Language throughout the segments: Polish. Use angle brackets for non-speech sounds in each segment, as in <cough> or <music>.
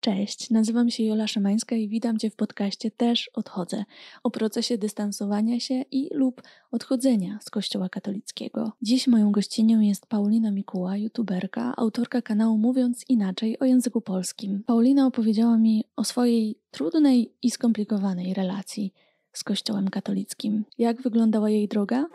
Cześć, nazywam się Jola Szymańska i witam Cię w podcaście Też Odchodzę o procesie dystansowania się i lub odchodzenia z Kościoła katolickiego. Dziś moją gościnią jest Paulina Mikuła, youtuberka, autorka kanału Mówiąc Inaczej o języku polskim. Paulina opowiedziała mi o swojej trudnej i skomplikowanej relacji z Kościołem katolickim. Jak wyglądała jej droga?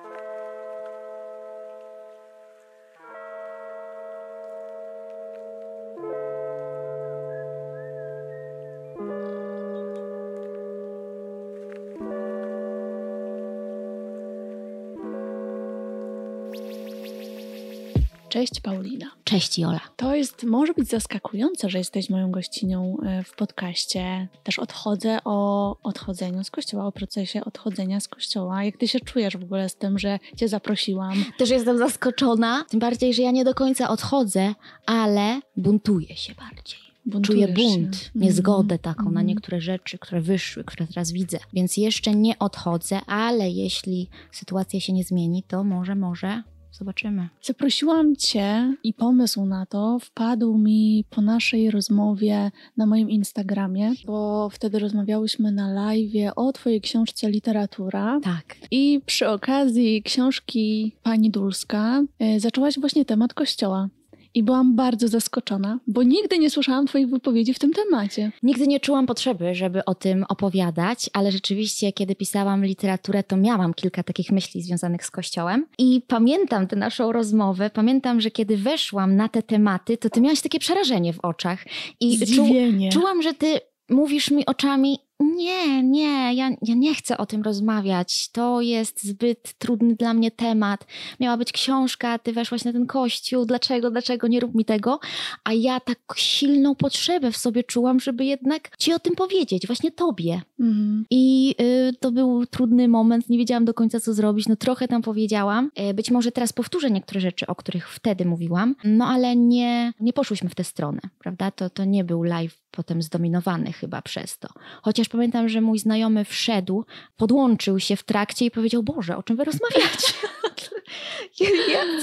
Cześć Paulina. Cześć Jola. To jest, może być zaskakujące, że jesteś moją gościnią e, w podcaście. Też odchodzę o odchodzeniu z kościoła, o procesie odchodzenia z kościoła. Jak ty się czujesz w ogóle z tym, że cię zaprosiłam? Też jestem zaskoczona, tym bardziej, że ja nie do końca odchodzę, ale buntuję się bardziej. Czuję bunt, się. niezgodę taką mm. na mhm. niektóre rzeczy, które wyszły, które teraz widzę. Więc jeszcze nie odchodzę, ale jeśli sytuacja się nie zmieni, to może, może Zobaczymy. Zaprosiłam Cię i pomysł na to wpadł mi po naszej rozmowie na moim Instagramie, bo wtedy rozmawiałyśmy na live o Twojej książce Literatura. Tak. I przy okazji książki Pani Dulska y, zaczęłaś właśnie temat kościoła i byłam bardzo zaskoczona, bo nigdy nie słyszałam Twoich wypowiedzi w tym temacie. Nigdy nie czułam potrzeby, żeby o tym opowiadać, ale rzeczywiście, kiedy pisałam literaturę, to miałam kilka takich myśli związanych z Kościołem. I pamiętam tę naszą rozmowę, pamiętam, że kiedy weszłam na te tematy, to Ty miałaś takie przerażenie w oczach. I. Czu, czułam, że Ty mówisz mi oczami nie, nie, ja, ja nie chcę o tym rozmawiać. To jest zbyt trudny dla mnie temat. Miała być książka, ty weszłaś na ten kościół, dlaczego, dlaczego nie rób mi tego? A ja tak silną potrzebę w sobie czułam, żeby jednak ci o tym powiedzieć, właśnie tobie. Mhm. I y, to był trudny moment, nie wiedziałam do końca, co zrobić. No trochę tam powiedziałam. Y, być może teraz powtórzę niektóre rzeczy, o których wtedy mówiłam, no ale nie, nie poszłyśmy w tę stronę, prawda? To, to nie był live potem zdominowany chyba przez to. Chociaż pamiętam, że mój znajomy wszedł, podłączył się w trakcie i powiedział: Boże, o czym wy rozmawiacie? <laughs>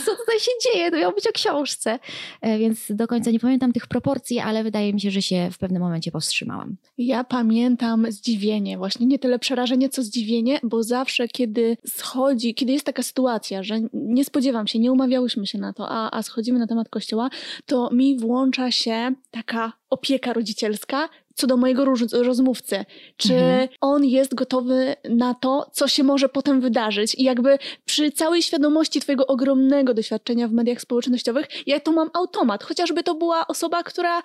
co tutaj się dzieje? To miało być o książce. E, więc do końca nie pamiętam tych proporcji, ale wydaje mi się, że się w pewnym momencie powstrzymałam. Ja pamiętam zdziwienie, właśnie nie tyle przerażenie, co zdziwienie, bo zawsze, kiedy schodzi, kiedy jest taka sytuacja, że nie spodziewam się, nie umawiałyśmy się na to, a, a schodzimy na temat kościoła, to mi włącza się taka opieka rodzicielska, co do mojego rozmówcy. Czy mhm. on jest gotowy na to, co się może potem wydarzyć? I jakby przy całej świadomości Twojego ogromnego doświadczenia w mediach społecznościowych, ja to mam automat. Chociażby to była osoba, która,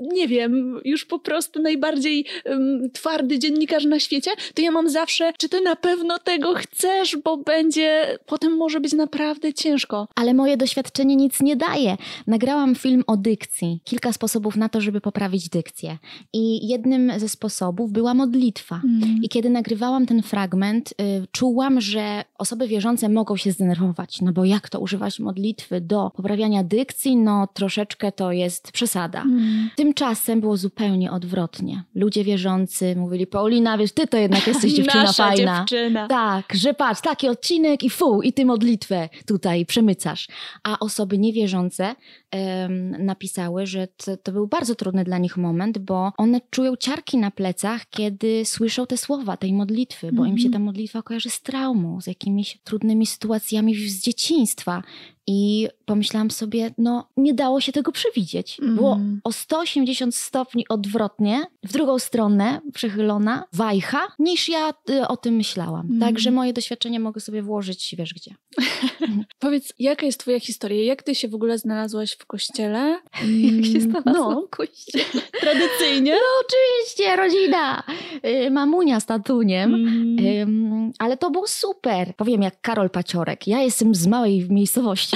nie wiem, już po prostu najbardziej um, twardy dziennikarz na świecie, to ja mam zawsze, czy Ty na pewno tego chcesz, bo będzie, potem może być naprawdę ciężko. Ale moje doświadczenie nic nie daje. Nagrałam film o dykcji. Kilka sposobów na to, żeby poprawić dykcję. I i jednym ze sposobów była modlitwa. Mm. I kiedy nagrywałam ten fragment, y, czułam, że osoby wierzące mogą się zdenerwować, no bo jak to używać modlitwy do poprawiania dykcji, no troszeczkę to jest przesada. Mm. Tymczasem było zupełnie odwrotnie. Ludzie wierzący mówili, Paulina, wiesz, ty to jednak jesteś <laughs> dziewczyna Nasza fajna. Dziewczyna. Tak, że patrz, taki odcinek i fu, i ty modlitwę tutaj przemycasz. A osoby niewierzące napisały, że to, to był bardzo trudny dla nich moment, bo one czują ciarki na plecach, kiedy słyszą te słowa tej modlitwy, bo mm -hmm. im się ta modlitwa kojarzy z traumą, z jakimiś trudnymi sytuacjami z dzieciństwa. I pomyślałam sobie, no nie dało się tego przewidzieć. Mm. Było o 180 stopni odwrotnie, w drugą stronę przychylona wajcha, niż ja y, o tym myślałam. Mm. Także moje doświadczenie mogę sobie włożyć, wiesz gdzie. <laughs> Powiedz, jaka jest twoja historia? Jak ty się w ogóle znalazłaś w kościele? <laughs> Jak się mm, znalazłam no. w kościele? <laughs> Tradycyjnie? No oczywiście, rodzina. Y, mamunia z tatuniem. Mm. ale to było super. Powiem jak Karol Paciorek. Ja jestem z małej miejscowości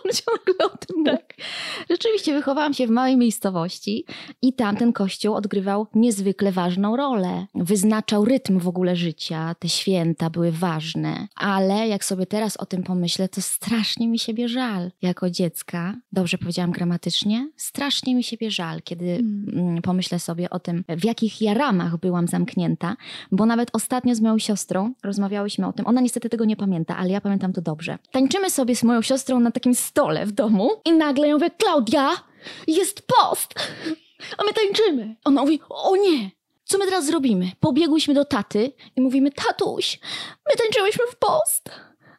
<laughs> ciągle o tym tak. Rzeczywiście wychowałam się w małej miejscowości i tam ten kościół odgrywał niezwykle ważną rolę. Wyznaczał rytm w ogóle życia, te święta były ważne, ale jak sobie teraz o tym pomyślę, to strasznie mi siebie żal. Jako dziecka, dobrze powiedziałam gramatycznie, strasznie mi siebie żal, kiedy mm. mm. pomyślę sobie o tym, w jakich ja ramach byłam zamknięta, bo nawet ostatnio z moją siostrą rozmawiałyśmy o tym. Ona niestety tego nie pamięta, ale ja pamiętam to dobrze. Tańczymy sobie z moją siostrą na takim stole w domu i nagle ją mówię, Klaudia, jest post! a my tańczymy. Ona mówi, o nie, co my teraz zrobimy? Pobiegłyśmy do taty i mówimy, tatuś, my tańczyłyśmy w post.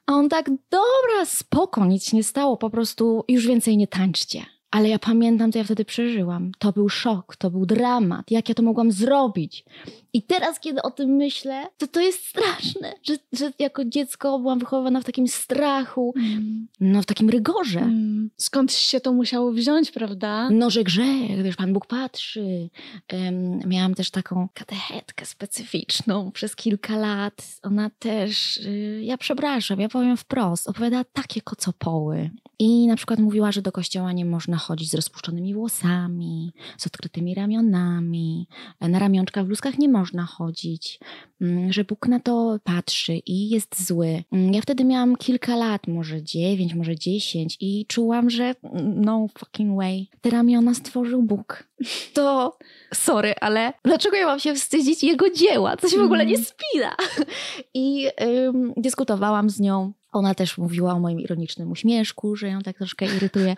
A on tak, dobra, spoko, nic nie stało, po prostu już więcej nie tańczcie. Ale ja pamiętam, co ja wtedy przeżyłam. To był szok, to był dramat. Jak ja to mogłam zrobić? I teraz, kiedy o tym myślę, to to jest straszne, że, że jako dziecko byłam wychowywana w takim strachu, mm. no w takim rygorze. Mm. Skąd się to musiało wziąć, prawda? No, że grzech, wiesz, Pan Bóg patrzy. Um, miałam też taką katechetkę specyficzną przez kilka lat. Ona też, y, ja przepraszam, ja powiem wprost, opowiada takie kocopoły. I na przykład mówiła, że do kościoła nie można chodzić z rozpuszczonymi włosami, z odkrytymi ramionami, na ramionczkach w bluzkach nie można chodzić, mm, że Bóg na to patrzy i jest zły. Mm, ja wtedy miałam kilka lat, może dziewięć, może dziesięć i czułam, że no fucking way. Te ramiona stworzył Bóg. <laughs> To sorry, ale dlaczego ja mam się wstydzić jego dzieła? Się w ogóle nie mm. spina. <laughs> I ym, dyskutowałam z nią ona też mówiła o moim ironicznym uśmieszku, że ją tak troszkę irytuje.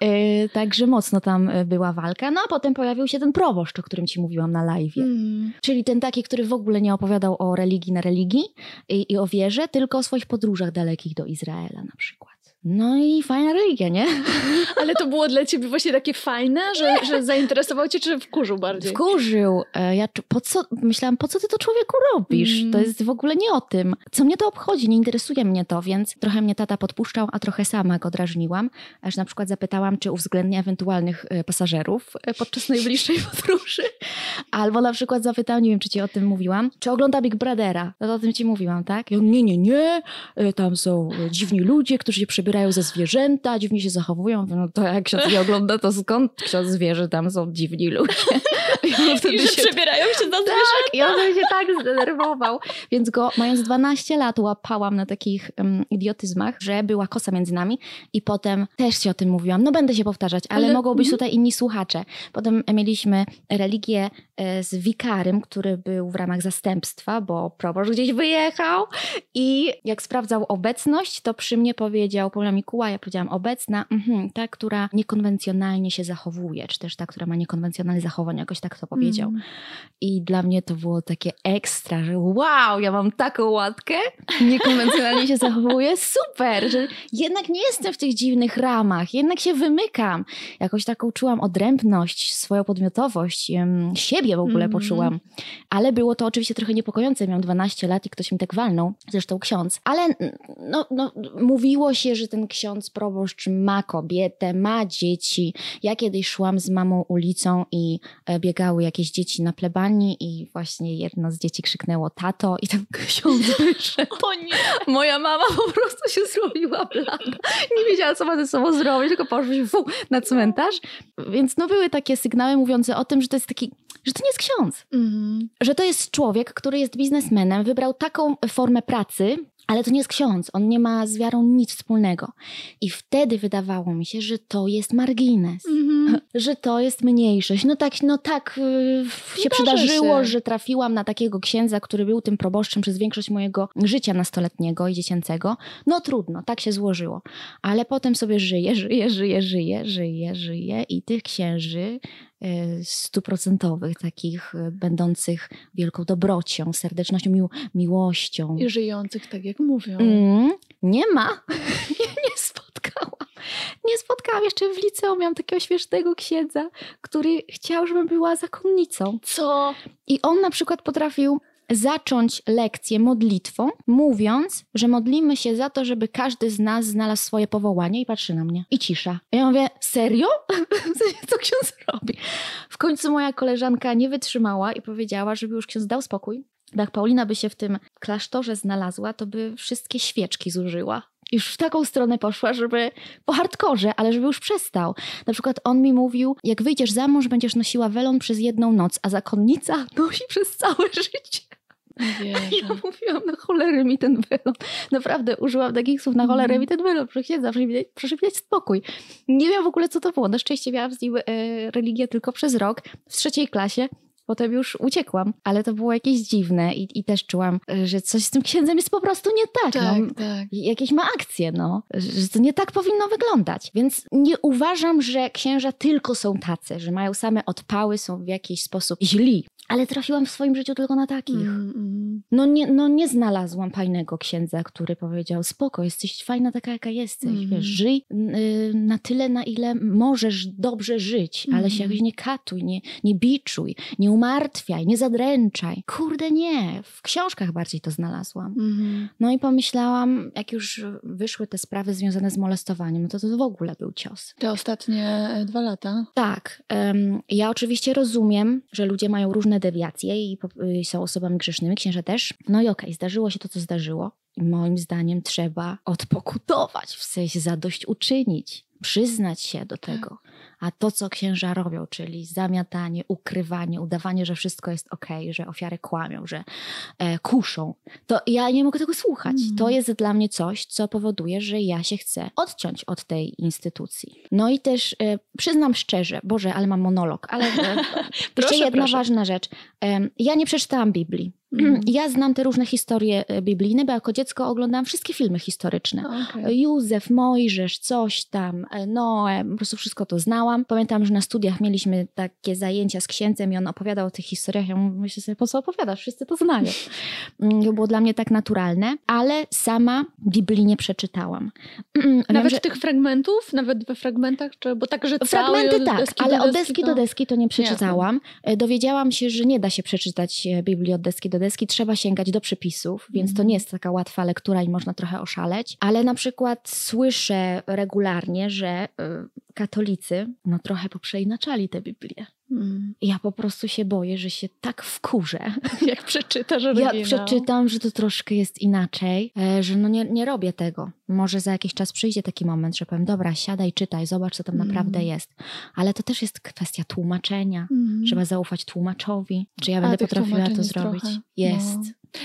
Yy, także mocno tam e, była walka. No a potem pojawił się ten proboszcz, o którym ci mówiłam na live. Mm. Czyli ten taki, który w ogóle nie opowiadał o religii na religii i, i o wierze, tylko o swoich podróżach dalekich do Izraela na przykład. No i fajna religia, nie? <laughs> Ale to było dla ciebie właśnie takie fajne, że, że zainteresował cię, czy wkurzył bardziej? Wkurzył. E, ja po co, myślałam, po co ty to człowieku robisz? Mm. To jest w ogóle nie o tym. Co mnie to obchodzi? Nie interesuje mnie to, więc trochę mnie tata podpuszczał, a trochę sama go drażniła. Aż na przykład zapytałam, czy uwzględnia ewentualnych e, pasażerów e, podczas <laughs> najbliższej podróży. Albo na przykład zapytał, nie wiem, czy ci o tym mówiłam, czy ogląda Big Brothera. No to o tym ci mówiłam, tak? On, nie, nie, nie. Tam są dziwni ludzie, którzy się przebierają ubierają ze zwierzęta, dziwnie się zachowują. No to jak ksiądz nie ogląda, to skąd ksiądz wie, że tam są dziwni ludzie? I, wtedy I że się... przebierają się za zwierzęta. Tak, i on się tak zdenerwował. Więc go, mając 12 lat, łapałam na takich um, idiotyzmach, że była kosa między nami i potem też ci o tym mówiłam. No będę się powtarzać, ale, ale... mogą być mhm. tutaj inni słuchacze. Potem mieliśmy religię e, z wikarym, który był w ramach zastępstwa, bo proboszcz gdzieś wyjechał i jak sprawdzał obecność, to przy mnie powiedział, Paula Mikuła, ja powiedziałam obecna, mhm, ta, która niekonwencjonalnie się zachowuje, czy też ta, która ma niekonwencjonalne zachowanie, jakoś tak to powiedział. Mm. I dla mnie to było takie ekstra, że wow, ja mam taką łatkę, niekonwencjonalnie się zachowuję, <laughs> super, że jednak nie jestem w tych dziwnych ramach, jednak się wymykam. Jakoś taką czułam odrębność, swoją podmiotowość, siebie w ogóle mm. poczułam. Ale było to oczywiście trochę niepokojące, miałam 12 lat i ktoś mi tak walnął, zresztą ksiądz. Ale no, no mówiło się, że ten ksiądz proboszcz ma kobietę, ma dzieci. Ja kiedyś szłam z mamą ulicą i e, biegały jakieś dzieci na plebanii i właśnie jedno z dzieci krzyknęło tato i ten ksiądz wyszedł. <laughs> O nie! Moja mama po prostu się zrobiła blada. Nie wiedziała, co ma ze sobą zrobić, tylko poszła fu, na cmentarz. Więc no były takie sygnały mówiące o tym, że to jest taki, że to nie jest ksiądz. Mm. Że to jest człowiek, który jest biznesmenem, wybrał taką formę pracy, ale to nie jest ksiądz, on nie ma z wiarą nic wspólnego. I wtedy wydawało mi się, że to jest margines, mm-hmm. <laughs> że to jest mniejszość. No tak, no tak yy, się przydarzyło, się. że trafiłam na takiego księdza, który był tym proboszczem przez większość mojego życia nastoletniego i dziecięcego. No trudno, tak się złożyło. Ale potem sobie żyję, żyję, żyję, żyję, żyję, żyję i tych księży stuprocentowych, takich e, będących wielką dobrocią, serdecznością, mił miłością. I żyjących tak, jak mówią. Mm, nie ma. <laughs> nie, nie spotkałam. Nie spotkałam. Jeszcze w liceum miałam takiego śmiesznego księdza, który chciał, żebym była zakonnicą. Co? I on na przykład potrafił zacząć lekcję modlitwą, mówiąc, że modlimy się za to, żeby każdy z nas znalazł swoje powołanie i patrzy na mnie. I cisza. Ja mówię, serio? <laughs> Co ksiądz robi? W końcu moja koleżanka nie wytrzymała i powiedziała, żeby już ksiądz dał spokój. Jak Paulina by się w tym klasztorze znalazła, to by wszystkie świeczki zużyła już w taką stronę poszła, żeby po hardkorze, ale żeby już przestał. Na przykład on mi mówił, jak wyjdziesz za mąż, będziesz nosiła welon przez jedną noc, a zakonnica nosi przez całe życie. Ja mówiłam, na cholerę mi ten welon. Naprawdę użyłam takich słów, na cholerę mm. mi ten welon. Proszę księdza, proszę mieć spokój. Nie wiem w ogóle, co to było. Na szczęście miałam z nim e, religię tylko przez rok, w trzeciej klasie. Potem już uciekłam. Ale to było jakieś dziwne i, i też czułam, że coś z tym księdzem jest po prostu nie tak. Tak, no. tak. Jakieś ma akcje, no. Że to nie tak powinno wyglądać. Więc nie uważam, że księża tylko są tacy, że mają same odpały, są w jakiś sposób źli. Ale trafiłam w swoim życiu tylko na takich. Mm, mm. No, nie, no nie znalazłam fajnego księdza, który powiedział: Spoko, jesteś fajna taka, jaka jesteś. Mhm. Wiesz, żyj y, na tyle, na ile możesz dobrze żyć, ale się Mhm. jakoś nie katuj, nie, nie biczuj, nie umartwiaj, nie zadręczaj. Kurde, nie. W książkach bardziej to znalazłam. Mhm. No i pomyślałam, jak już wyszły te sprawy związane z molestowaniem, no to to w ogóle był cios. Te ostatnie e, dwa lata. Tak. ja oczywiście rozumiem, że ludzie mają różne dewiacje i y, są osobami grzesznymi, księża też. No i okej, zdarzyło się to, co zdarzyło. I moim zdaniem trzeba odpokutować, w sensie zadośćuczynić, przyznać się do tego. A to, co księża robią, czyli zamiatanie, ukrywanie, udawanie, że wszystko jest okej, że ofiary kłamią, że e, kuszą, to ja nie mogę tego słuchać. Mm. To jest dla mnie coś, co powoduje, że ja się chcę odciąć od tej instytucji. No i też e, przyznam szczerze, Boże, ale mam monolog, ale e, <laughs> jeszcze jedna proszę. ważna rzecz. Em, ja nie przeczytałam Biblii. <clears throat> Ja znam te różne historie e, biblijne, bo jako dziecko oglądałam wszystkie filmy historyczne. Okej. Józef, Mojżesz, coś tam, e, Noe, po prostu wszystko to znałam. Pamiętam, że na studiach mieliśmy takie zajęcia z księdzem i on opowiadał o tych historiach. Ja myślę sobie, po co opowiadasz? Wszyscy to znają. Mm, To było dla mnie tak naturalne, ale sama Biblii nie przeczytałam. <clears throat> Nawet że- tych fragmentów, nawet we fragmentach, czy, bo tak, że Fragmenty tak, ale od deski to... do deski to nie przeczytałam. E, Dowiedziałam się, że nie da się przeczytać e, Biblii od deski do deski, trzeba sięgać do przepisów, więc to Mhm. nie jest taka łatwa lektura i można trochę oszaleć. Ale na przykład słyszę regularnie, że e, katolicy no trochę poprzeinaczali tę Biblię. Mm. Ja po prostu się boję, że się tak wkurzę, <laughs> Jak przeczytasz oryginał. przeczytam, że to troszkę jest inaczej, e, że no nie, nie robię tego. Może za jakiś czas przyjdzie taki moment, że powiem, dobra, siadaj, czytaj, zobacz, co tam Mm. naprawdę jest. Ale to też jest kwestia tłumaczenia. Mhm. Trzeba zaufać tłumaczowi. Czy ja będę potrafiła to zrobić? trochę. Jest. No.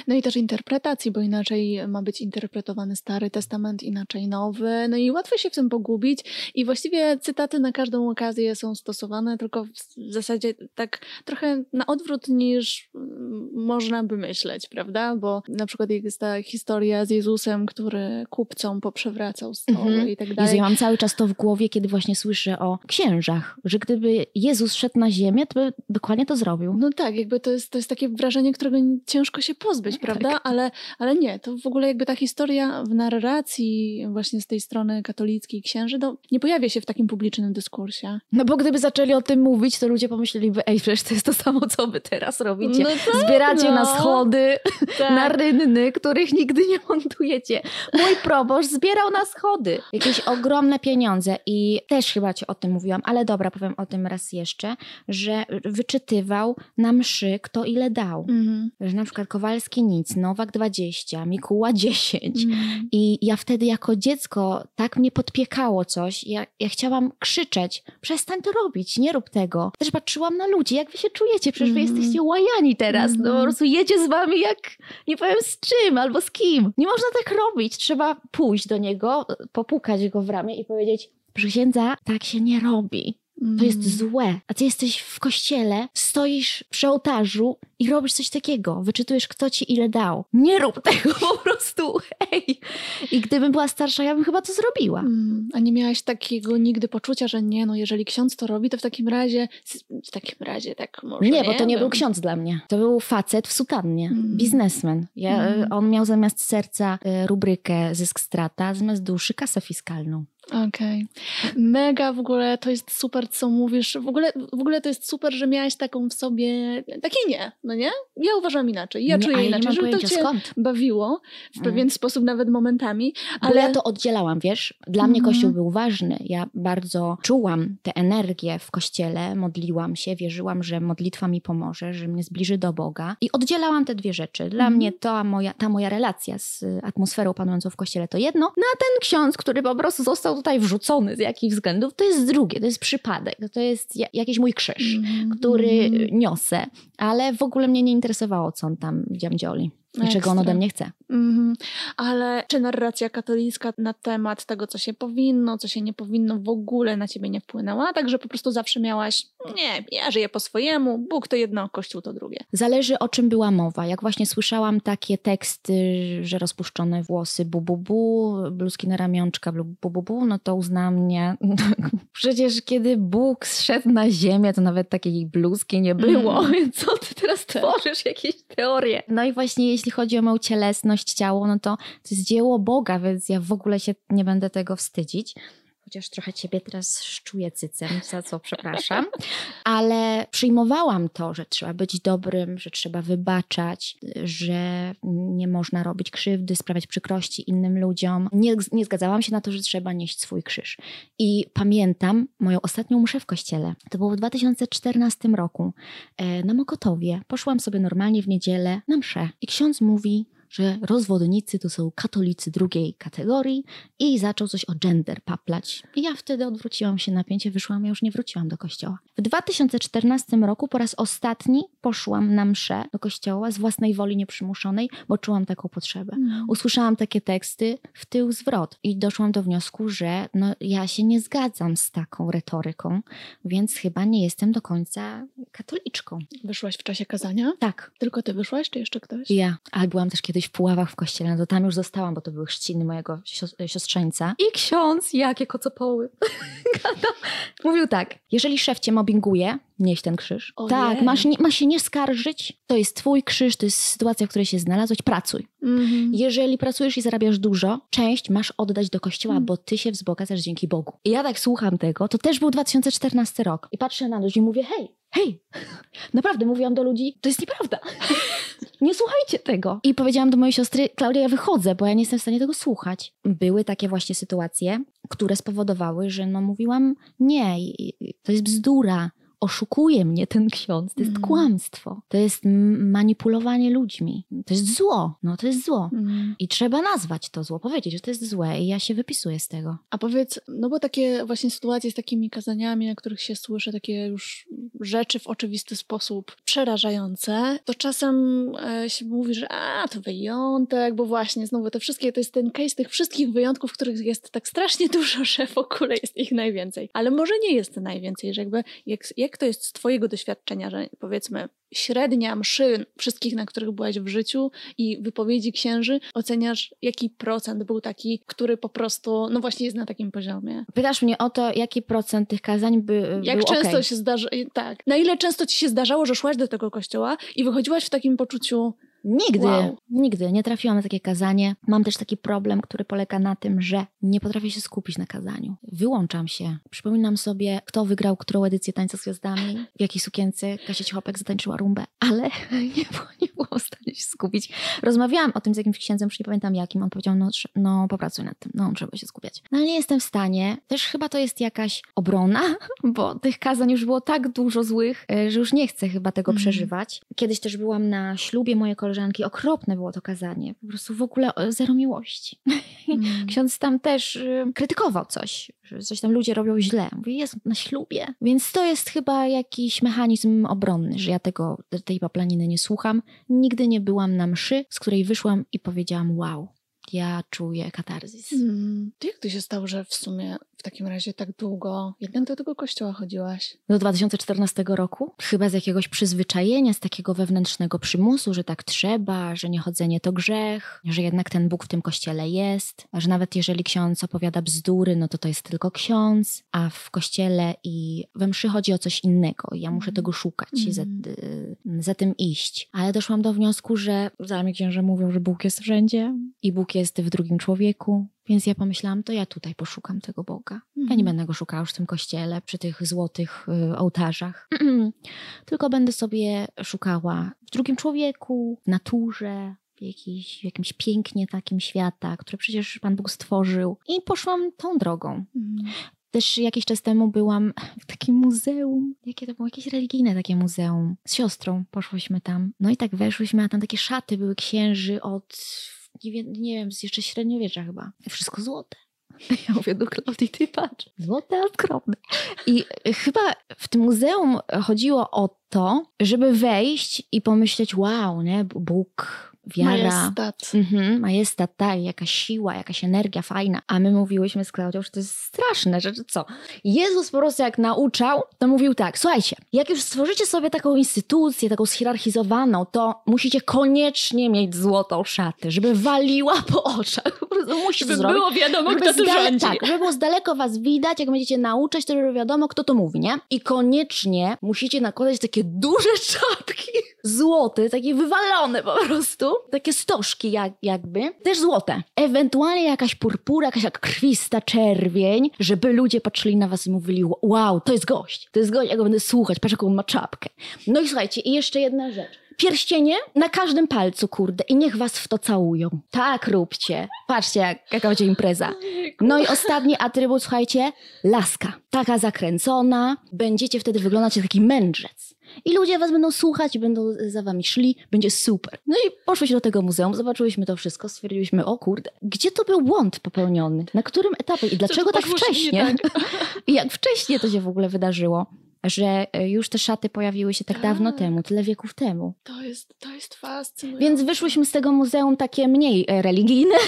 No i też interpretacji, bo inaczej ma być interpretowany Stary Testament, inaczej Nowy. No i łatwo się w tym pogubić. I właściwie cytaty na każdą okazję są stosowane, tylko w zasadzie tak trochę na odwrót niż mm, można by myśleć, prawda? Bo na przykład jest ta historia z Jezusem, który kupcom poprzewracał stoły Mhm. i tak Jezu, dalej. ja mam cały czas to w głowie, kiedy właśnie słyszę o księżach, że gdyby Jezus szedł na ziemię, to by dokładnie to zrobił. No tak, jakby to jest, to jest takie wrażenie, którego ciężko się pozbyć, Tak. prawda? Ale, ale nie, to w ogóle jakby ta historia w narracji właśnie z tej strony katolickiej księży no, nie pojawia się w takim publicznym dyskursie. No bo gdyby zaczęli o tym mówić, to ludzie pomyśleliby, ej, przecież to jest to samo, co wy teraz robicie. No tak, Zbieracie no. na schody, Tak. na rynny, których nigdy nie montujecie. Mój proboszcz zbierał na schody jakieś ogromne pieniądze i też chyba ci o tym mówiłam, ale dobra, powiem o tym raz jeszcze, że wyczytywał na mszy, kto ile dał. Mhm. Że na przykład Kowalski nic, Nowak 20, Mikuła 10. Mhm. I ja wtedy jako dziecko tak mnie podpiekało coś. Ja, ja chciałam krzyczeć, przestań to robić, nie rób tego. Też patrzyłam na ludzi, jak wy się czujecie, przecież wy Mhm. jesteście łajani teraz. No po Mhm. prostu jedzie z wami jak nie powiem z czym albo z kim. Nie można tak robić. Trzeba pójść do niego, popukać go w ramię i powiedzieć, proszę księdza, tak się nie robi. To jest Mhm. złe. A ty jesteś w kościele, stoisz przy ołtarzu i robisz coś takiego. Wyczytujesz, kto ci ile dał. Nie rób <laughs> tego po prostu. Hej. I gdybym była starsza, ja bym chyba to zrobiła. Mm, A nie miałaś takiego nigdy poczucia, że nie, no jeżeli ksiądz to robi, to w takim razie, w takim razie tak może Nie, bo to nie wiem. był ksiądz dla mnie. To był facet w sutannie, Mm. biznesmen. Ja, Mm. y, On miał zamiast serca y, rubrykę zysk strata, zamiast duszy kasę fiskalną. Okej. Mega w ogóle to jest super, co mówisz. W ogóle, w ogóle to jest super, że miałaś taką w sobie. Takie nie, no nie? Ja uważam inaczej. Ja nie, czuję inaczej, nie żeby to cię skąd. bawiło w Mm. pewien sposób, nawet momentami. Bo Ale ja to oddzielałam, wiesz? Dla mnie Mhm. Kościół był ważny. Ja bardzo czułam tę energię w Kościele, modliłam się, wierzyłam, że modlitwa mi pomoże, że mnie zbliży do Boga. I oddzielałam te dwie rzeczy. Dla Mhm. mnie ta moja, ta moja relacja z atmosferą panującą w Kościele to jedno, no a ten ksiądz, który po prostu został tutaj wrzucony z jakich względów, to jest drugie, to jest przypadek, to jest ja, jakiś mój krzyż. Mhm, który mhm. niosę, ale w ogóle mnie nie interesowało, co on tam dziamdzioli. I czego on ode mnie chce. Mhm. Ale czy narracja katolicka na temat tego, co się powinno, co się nie powinno, w ogóle na ciebie nie wpłynęła? Także po prostu zawsze miałaś, nie, ja żyję po swojemu, Bóg to jedno, Kościół to drugie. Zależy o czym była mowa. Jak właśnie słyszałam takie teksty, że rozpuszczone włosy, bu, bu, bu, bluzki na ramionczka, bu, bu, bu, no to uznałam mnie. <laughs> Przecież kiedy Bóg zszedł na ziemię, to nawet takiej bluzki nie było. <laughs> Mm. Co. <laughs> tworzysz? Jakieś teorie. No i właśnie jeśli chodzi o moją cielesność, ciało, no to to jest dzieło Boga, więc ja w ogóle się nie będę tego wstydzić chociaż trochę ciebie teraz szczuję cycem, za co przepraszam, <laughs> ale przyjmowałam to, że trzeba być dobrym, że trzeba wybaczać, że nie można robić krzywdy, sprawiać przykrości innym ludziom. Nie, nie zgadzałam się na to, że trzeba nieść swój krzyż. I pamiętam moją ostatnią muszę w kościele. To było w 2014 roku e, na Mokotowie. Poszłam sobie normalnie w niedzielę na mszę i ksiądz mówi że rozwodnicy to są katolicy drugiej kategorii i zaczął coś o gender paplać. I ja wtedy odwróciłam się napięcie, wyszłam, ja już nie wróciłam do kościoła. W 2014 roku po raz ostatni poszłam na mszę do kościoła z własnej woli nieprzymuszonej, bo czułam taką potrzebę. Mm. Usłyszałam takie teksty w tył zwrot i doszłam do wniosku, że no, ja się nie zgadzam z taką retoryką, więc chyba nie jestem do końca katoliczką. Wyszłaś w czasie kazania? Tak. Tylko ty wyszłaś, czy jeszcze ktoś? Ja, ale byłam też kiedyś w Puławach w kościele, no to tam już zostałam, bo to były chrzciny mojego siostrzeńca. I ksiądz, jakie kocopoły, <laughs> mówił tak, jeżeli szef cię mobbinguje, nieś ten krzyż. Tak, masz, nie, masz się nie skarżyć, to jest twój krzyż, to jest sytuacja, w której się znalazłeś, pracuj. Mm-hmm. Jeżeli pracujesz i zarabiasz dużo, część masz oddać do kościoła, mm. bo ty się wzbogacasz dzięki Bogu. I ja tak słucham tego, to też był 2014 rok. I patrzę na ludzi i mówię, hej, hej, naprawdę mówiłam do ludzi, to jest nieprawda. nie słuchajcie tego. I powiedziałam do mojej siostry, Klaudia, ja wychodzę, bo ja nie jestem w stanie tego słuchać. Były takie właśnie sytuacje, które spowodowały, że no mówiłam, nie, to jest bzdura oszukuje mnie ten ksiądz, to jest mm. kłamstwo, to jest manipulowanie ludźmi, to jest zło, no to jest zło. Mm. I trzeba nazwać to zło, powiedzieć, że to jest złe i ja się wypisuję z tego. A powiedz, no bo takie właśnie sytuacje z takimi kazaniami, na których się słyszy takie już rzeczy w oczywisty sposób przerażające, to czasem e, się mówi, że a, to wyjątek, bo właśnie znowu te wszystkie, to jest ten case tych wszystkich wyjątków, których jest tak strasznie <laughs> dużo, że w ogóle jest ich najwięcej. Ale może nie jest najwięcej, że jakby jak, jak jak to jest z Twojego doświadczenia, że powiedzmy średnia mszy wszystkich, na których byłaś w życiu i wypowiedzi księży, oceniasz, jaki procent był taki, który po prostu, no właśnie jest na takim poziomie? Pytasz mnie o to, jaki procent tych kazań by, Jak był często okay. się zdarza, tak. Na ile często ci się zdarzało, że szłaś do tego kościoła i wychodziłaś w takim poczuciu, Nigdy, wow. nigdy nie trafiłam na takie kazanie. Mam też taki problem, który polega na tym, że nie potrafię się skupić na kazaniu. Wyłączam się. Przypominam sobie, kto wygrał którą edycję Tańca z Gwiazdami, w jakiej sukience Kasia Cichopek zatańczyła rumbę, ale <laughs> nie było, nie było w stanie się skupić. Rozmawiałam o tym z jakimś księdzem, już nie pamiętam jakim. On powiedział, no, no popracuj nad tym, no trzeba się skupiać. No ale nie jestem w stanie. Też chyba to jest jakaś obrona, <laughs> bo tych kazań już było tak dużo złych, e, że już nie chcę chyba tego mm. przeżywać. Kiedyś też byłam na ślubie mojej koleżanki koleżanki, okropne było to kazanie. Po prostu w ogóle e, zero miłości. <laughs> Mm. Ksiądz tam też y, krytykował coś, że coś tam ludzie robią źle. Mówi, jest na ślubie. Więc to jest chyba jakiś mechanizm obronny, że ja tego, tej paplaniny nie słucham. Nigdy nie byłam na mszy, z której wyszłam i powiedziałam, wow, ja czuję katarzis. Hmm. Jak to się stało, że w sumie w takim razie tak długo jednak do tego kościoła chodziłaś? Do 2014 roku? Chyba z jakiegoś przyzwyczajenia, z takiego wewnętrznego przymusu, że tak trzeba, że niechodzenie to grzech, że jednak ten Bóg w tym kościele jest, a że nawet jeżeli ksiądz opowiada bzdury, no to to jest tylko ksiądz, a w kościele i we mszy chodzi o coś innego. Ja muszę mm. tego szukać mm. i za, y, za tym iść. Ale doszłam do wniosku, że za mnie mówią, że Bóg jest wszędzie i Bóg jest w drugim człowieku więc ja pomyślałam, to ja tutaj poszukam tego Boga. Ja nie mhm. będę go szukała już w tym kościele, przy tych złotych y, ołtarzach. <clears throat> Tylko będę sobie szukała w drugim człowieku, w naturze, w, jakiś, jakimś pięknie takim świata, które przecież Pan Bóg stworzył. I poszłam tą drogą. Mhm. Też jakiś czas temu byłam w takim muzeum. Jakie to było? Jakieś religijne takie muzeum. Z siostrą poszłyśmy tam. No i tak weszłyśmy, a tam takie szaty były księży od nie, wiem, z jeszcze średniowiecza chyba. Wszystko złote. <laughs> Ja mówię do Klaudii, ty patrz, złote, a skromne. I chyba w tym muzeum chodziło o to, żeby wejść i pomyśleć, wow, nie, Bóg wiara. Majestat. Mhm, majestat, tak, jakaś siła, jakaś energia fajna. A my mówiłyśmy z Klaudią, że to jest straszne, że co? Jezus po prostu jak nauczał, to mówił tak, słuchajcie, jak już stworzycie sobie taką instytucję, taką schierarchizowaną, to musicie koniecznie mieć złotą szatę, żeby waliła po oczach. Musicie Żeby zrobić. było wiadomo, Żeby kto tu rządzi. Tak, żeby było z daleko was widać, jak będziecie nauczać, to żeby wiadomo, kto to mówi, nie? I koniecznie musicie nakładać takie duże czapki, złote, takie wywalone po prostu, takie stożki jak, jakby, też złote. Ewentualnie jakaś purpura, jakaś jak krwista czerwień, żeby ludzie patrzyli na was i mówili, wow, to jest gość, to jest gość, ja go będę słuchać, patrz jaką ma czapkę. No i słuchajcie, i jeszcze jedna rzecz. Pierścienie na każdym palcu, kurde, i niech was w to całują. Tak róbcie. Patrzcie, jak, jaka będzie impreza. No i ostatni atrybut, słuchajcie, laska. Taka zakręcona. Będziecie wtedy wyglądać jak taki mędrzec. I ludzie was będą słuchać, będą za wami szli, będzie super. No i poszłyśmy do tego muzeum, zobaczyłyśmy to wszystko, stwierdziliśmy, o kurde, gdzie to był błąd popełniony? Na którym etapie i dlaczego tak wcześnie? tak? <laughs> I jak wcześnie to się w ogóle wydarzyło? Że e, już te szaty pojawiły się tak dawno Tak. temu, tyle wieków temu. To jest, to jest fascynujące. Więc wyszłyśmy z tego muzeum takie mniej e, religijne. <laughs>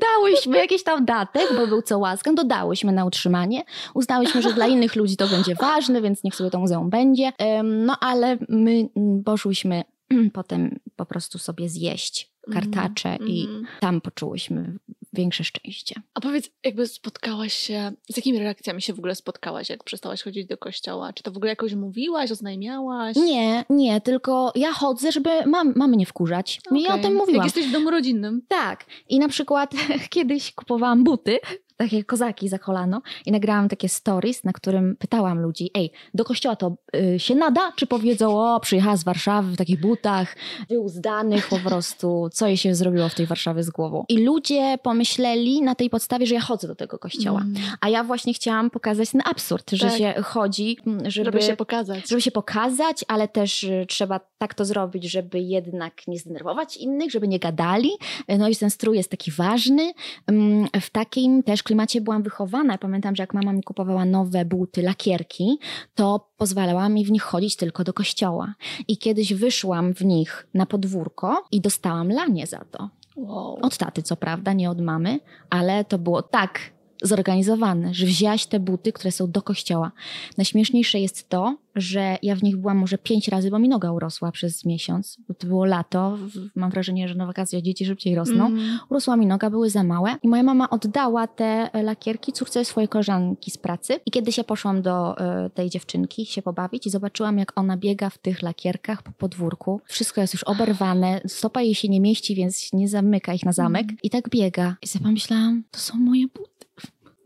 Dałyśmy jakiś tam datek, bo był co łaskę, dodałyśmy na utrzymanie. Uznałyśmy, że dla innych ludzi to będzie ważne, więc niech sobie to muzeum będzie. No ale my mm, poszłyśmy <clears throat> potem po prostu sobie zjeść kartacze i Mhm. tam poczułyśmy większe szczęście. A powiedz, jakby spotkałaś się, z jakimi reakcjami się w ogóle spotkałaś, jak przestałaś chodzić do kościoła? Czy to w ogóle jakoś mówiłaś, oznajmiałaś? Nie, nie, tylko ja chodzę, żeby mam, mamy nie wkurzać. Ja o tym mówiłam. Jak jesteś w domu rodzinnym. Tak. I na przykład <laughs> kiedyś kupowałam buty, takie kozaki za kolano i nagrałam takie stories, na którym pytałam ludzi, ej, do kościoła to y, się nada? Czy powiedzą, o, przyjechała z Warszawy w takich butach, wyuzdanych po prostu, co jej się zrobiło w tej Warszawie z głową. I ludzie pomyśleli na tej podstawie, że ja chodzę do tego kościoła. Mm. A ja właśnie chciałam pokazać ten absurd, że Tak. się chodzi, m, żeby, Żeby się pokazać. żeby się pokazać, ale też y, trzeba tak to zrobić, żeby jednak nie zdenerwować innych, żeby nie gadali. No i ten strój jest taki ważny. Ym, W takim też klimacie byłam wychowana. Pamiętam, że jak mama mi kupowała nowe buty, lakierki, to pozwalała mi w nich chodzić tylko do kościoła. I kiedyś wyszłam w nich na podwórko i dostałam lanie za to. Wow. Od taty, co prawda, nie od mamy, ale to było tak zorganizowane, że wzięłaś te buty, które są do kościoła. Najśmieszniejsze jest to, że ja w nich byłam może pięć razy, bo mi noga urosła przez miesiąc. Bo to było lato. Mam wrażenie, że na wakacje dzieci szybciej rosną. Mm. Urosła mi noga, były za małe i moja mama oddała te e, lakierki córce swojej koleżanki z pracy. I kiedyś ja poszłam do e, tej dziewczynki się pobawić i zobaczyłam, jak ona biega w tych lakierkach po podwórku. Wszystko jest już oberwane, stopa jej się nie mieści, więc nie zamyka ich na zamek. Mhm. I tak biega. I sobie pomyślałam, to są moje buty.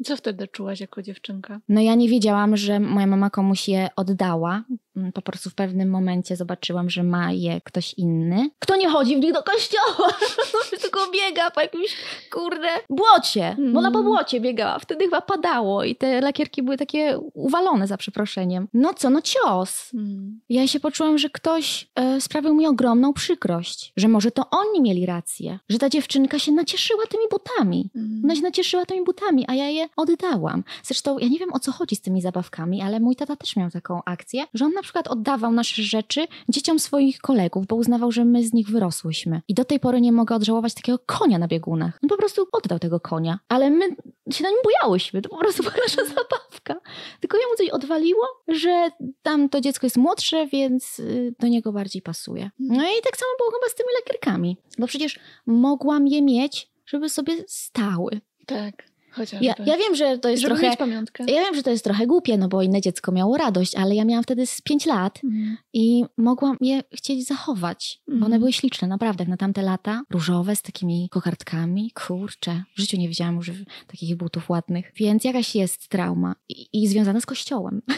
Co wtedy czułaś jako dziewczynka? No ja nie wiedziałam, że moja mama komuś je oddała. Mm, Po prostu w pewnym momencie zobaczyłam, że ma je ktoś inny. Kto nie chodzi w nich do kościoła? <laughs> Tylko biega po jakimś, kurde, błocie. Bo ona po Mm. błocie biegała. Wtedy chyba padało i te lakierki były takie uwalone za przeproszeniem. No co, no cios. Mm. Ja się poczułam, że ktoś e, sprawił mi ogromną przykrość. Że może to oni mieli rację. Że ta dziewczynka się nacieszyła tymi butami. Mm. Ona się nacieszyła tymi butami, a ja je oddałam. Zresztą ja nie wiem o co chodzi z tymi zabawkami, ale mój tata też miał taką akcję, że on na przykład oddawał nasze rzeczy dzieciom swoich kolegów, bo uznawał, że my z nich wyrosłyśmy. I do tej pory nie mogę odżałować takiego konia na biegunach. On po prostu oddał tego konia, ale my się na nim bojałyśmy. To po prostu była nasza zabawka. Tylko jemu coś odwaliło, że tam to dziecko jest młodsze, więc y, do niego bardziej pasuje. No i tak samo było chyba z tymi lakierkami. Bo przecież mogłam je mieć, żeby sobie stały. Tak, chociażby. Ja, ja wiem, że to jest Żeby trochę. pamiątkę. Ja wiem, że to jest trochę głupie, no bo inne dziecko miało radość, ale ja miałam wtedy z 5 lat Mm. i mogłam je chcieć zachować. Bo one Mhm. były śliczne, naprawdę, na tamte lata. Różowe z takimi kokardkami. Kurczę, w życiu nie widziałam już takich butów ładnych. Więc jakaś jest trauma i, i związana z kościołem. <laughs>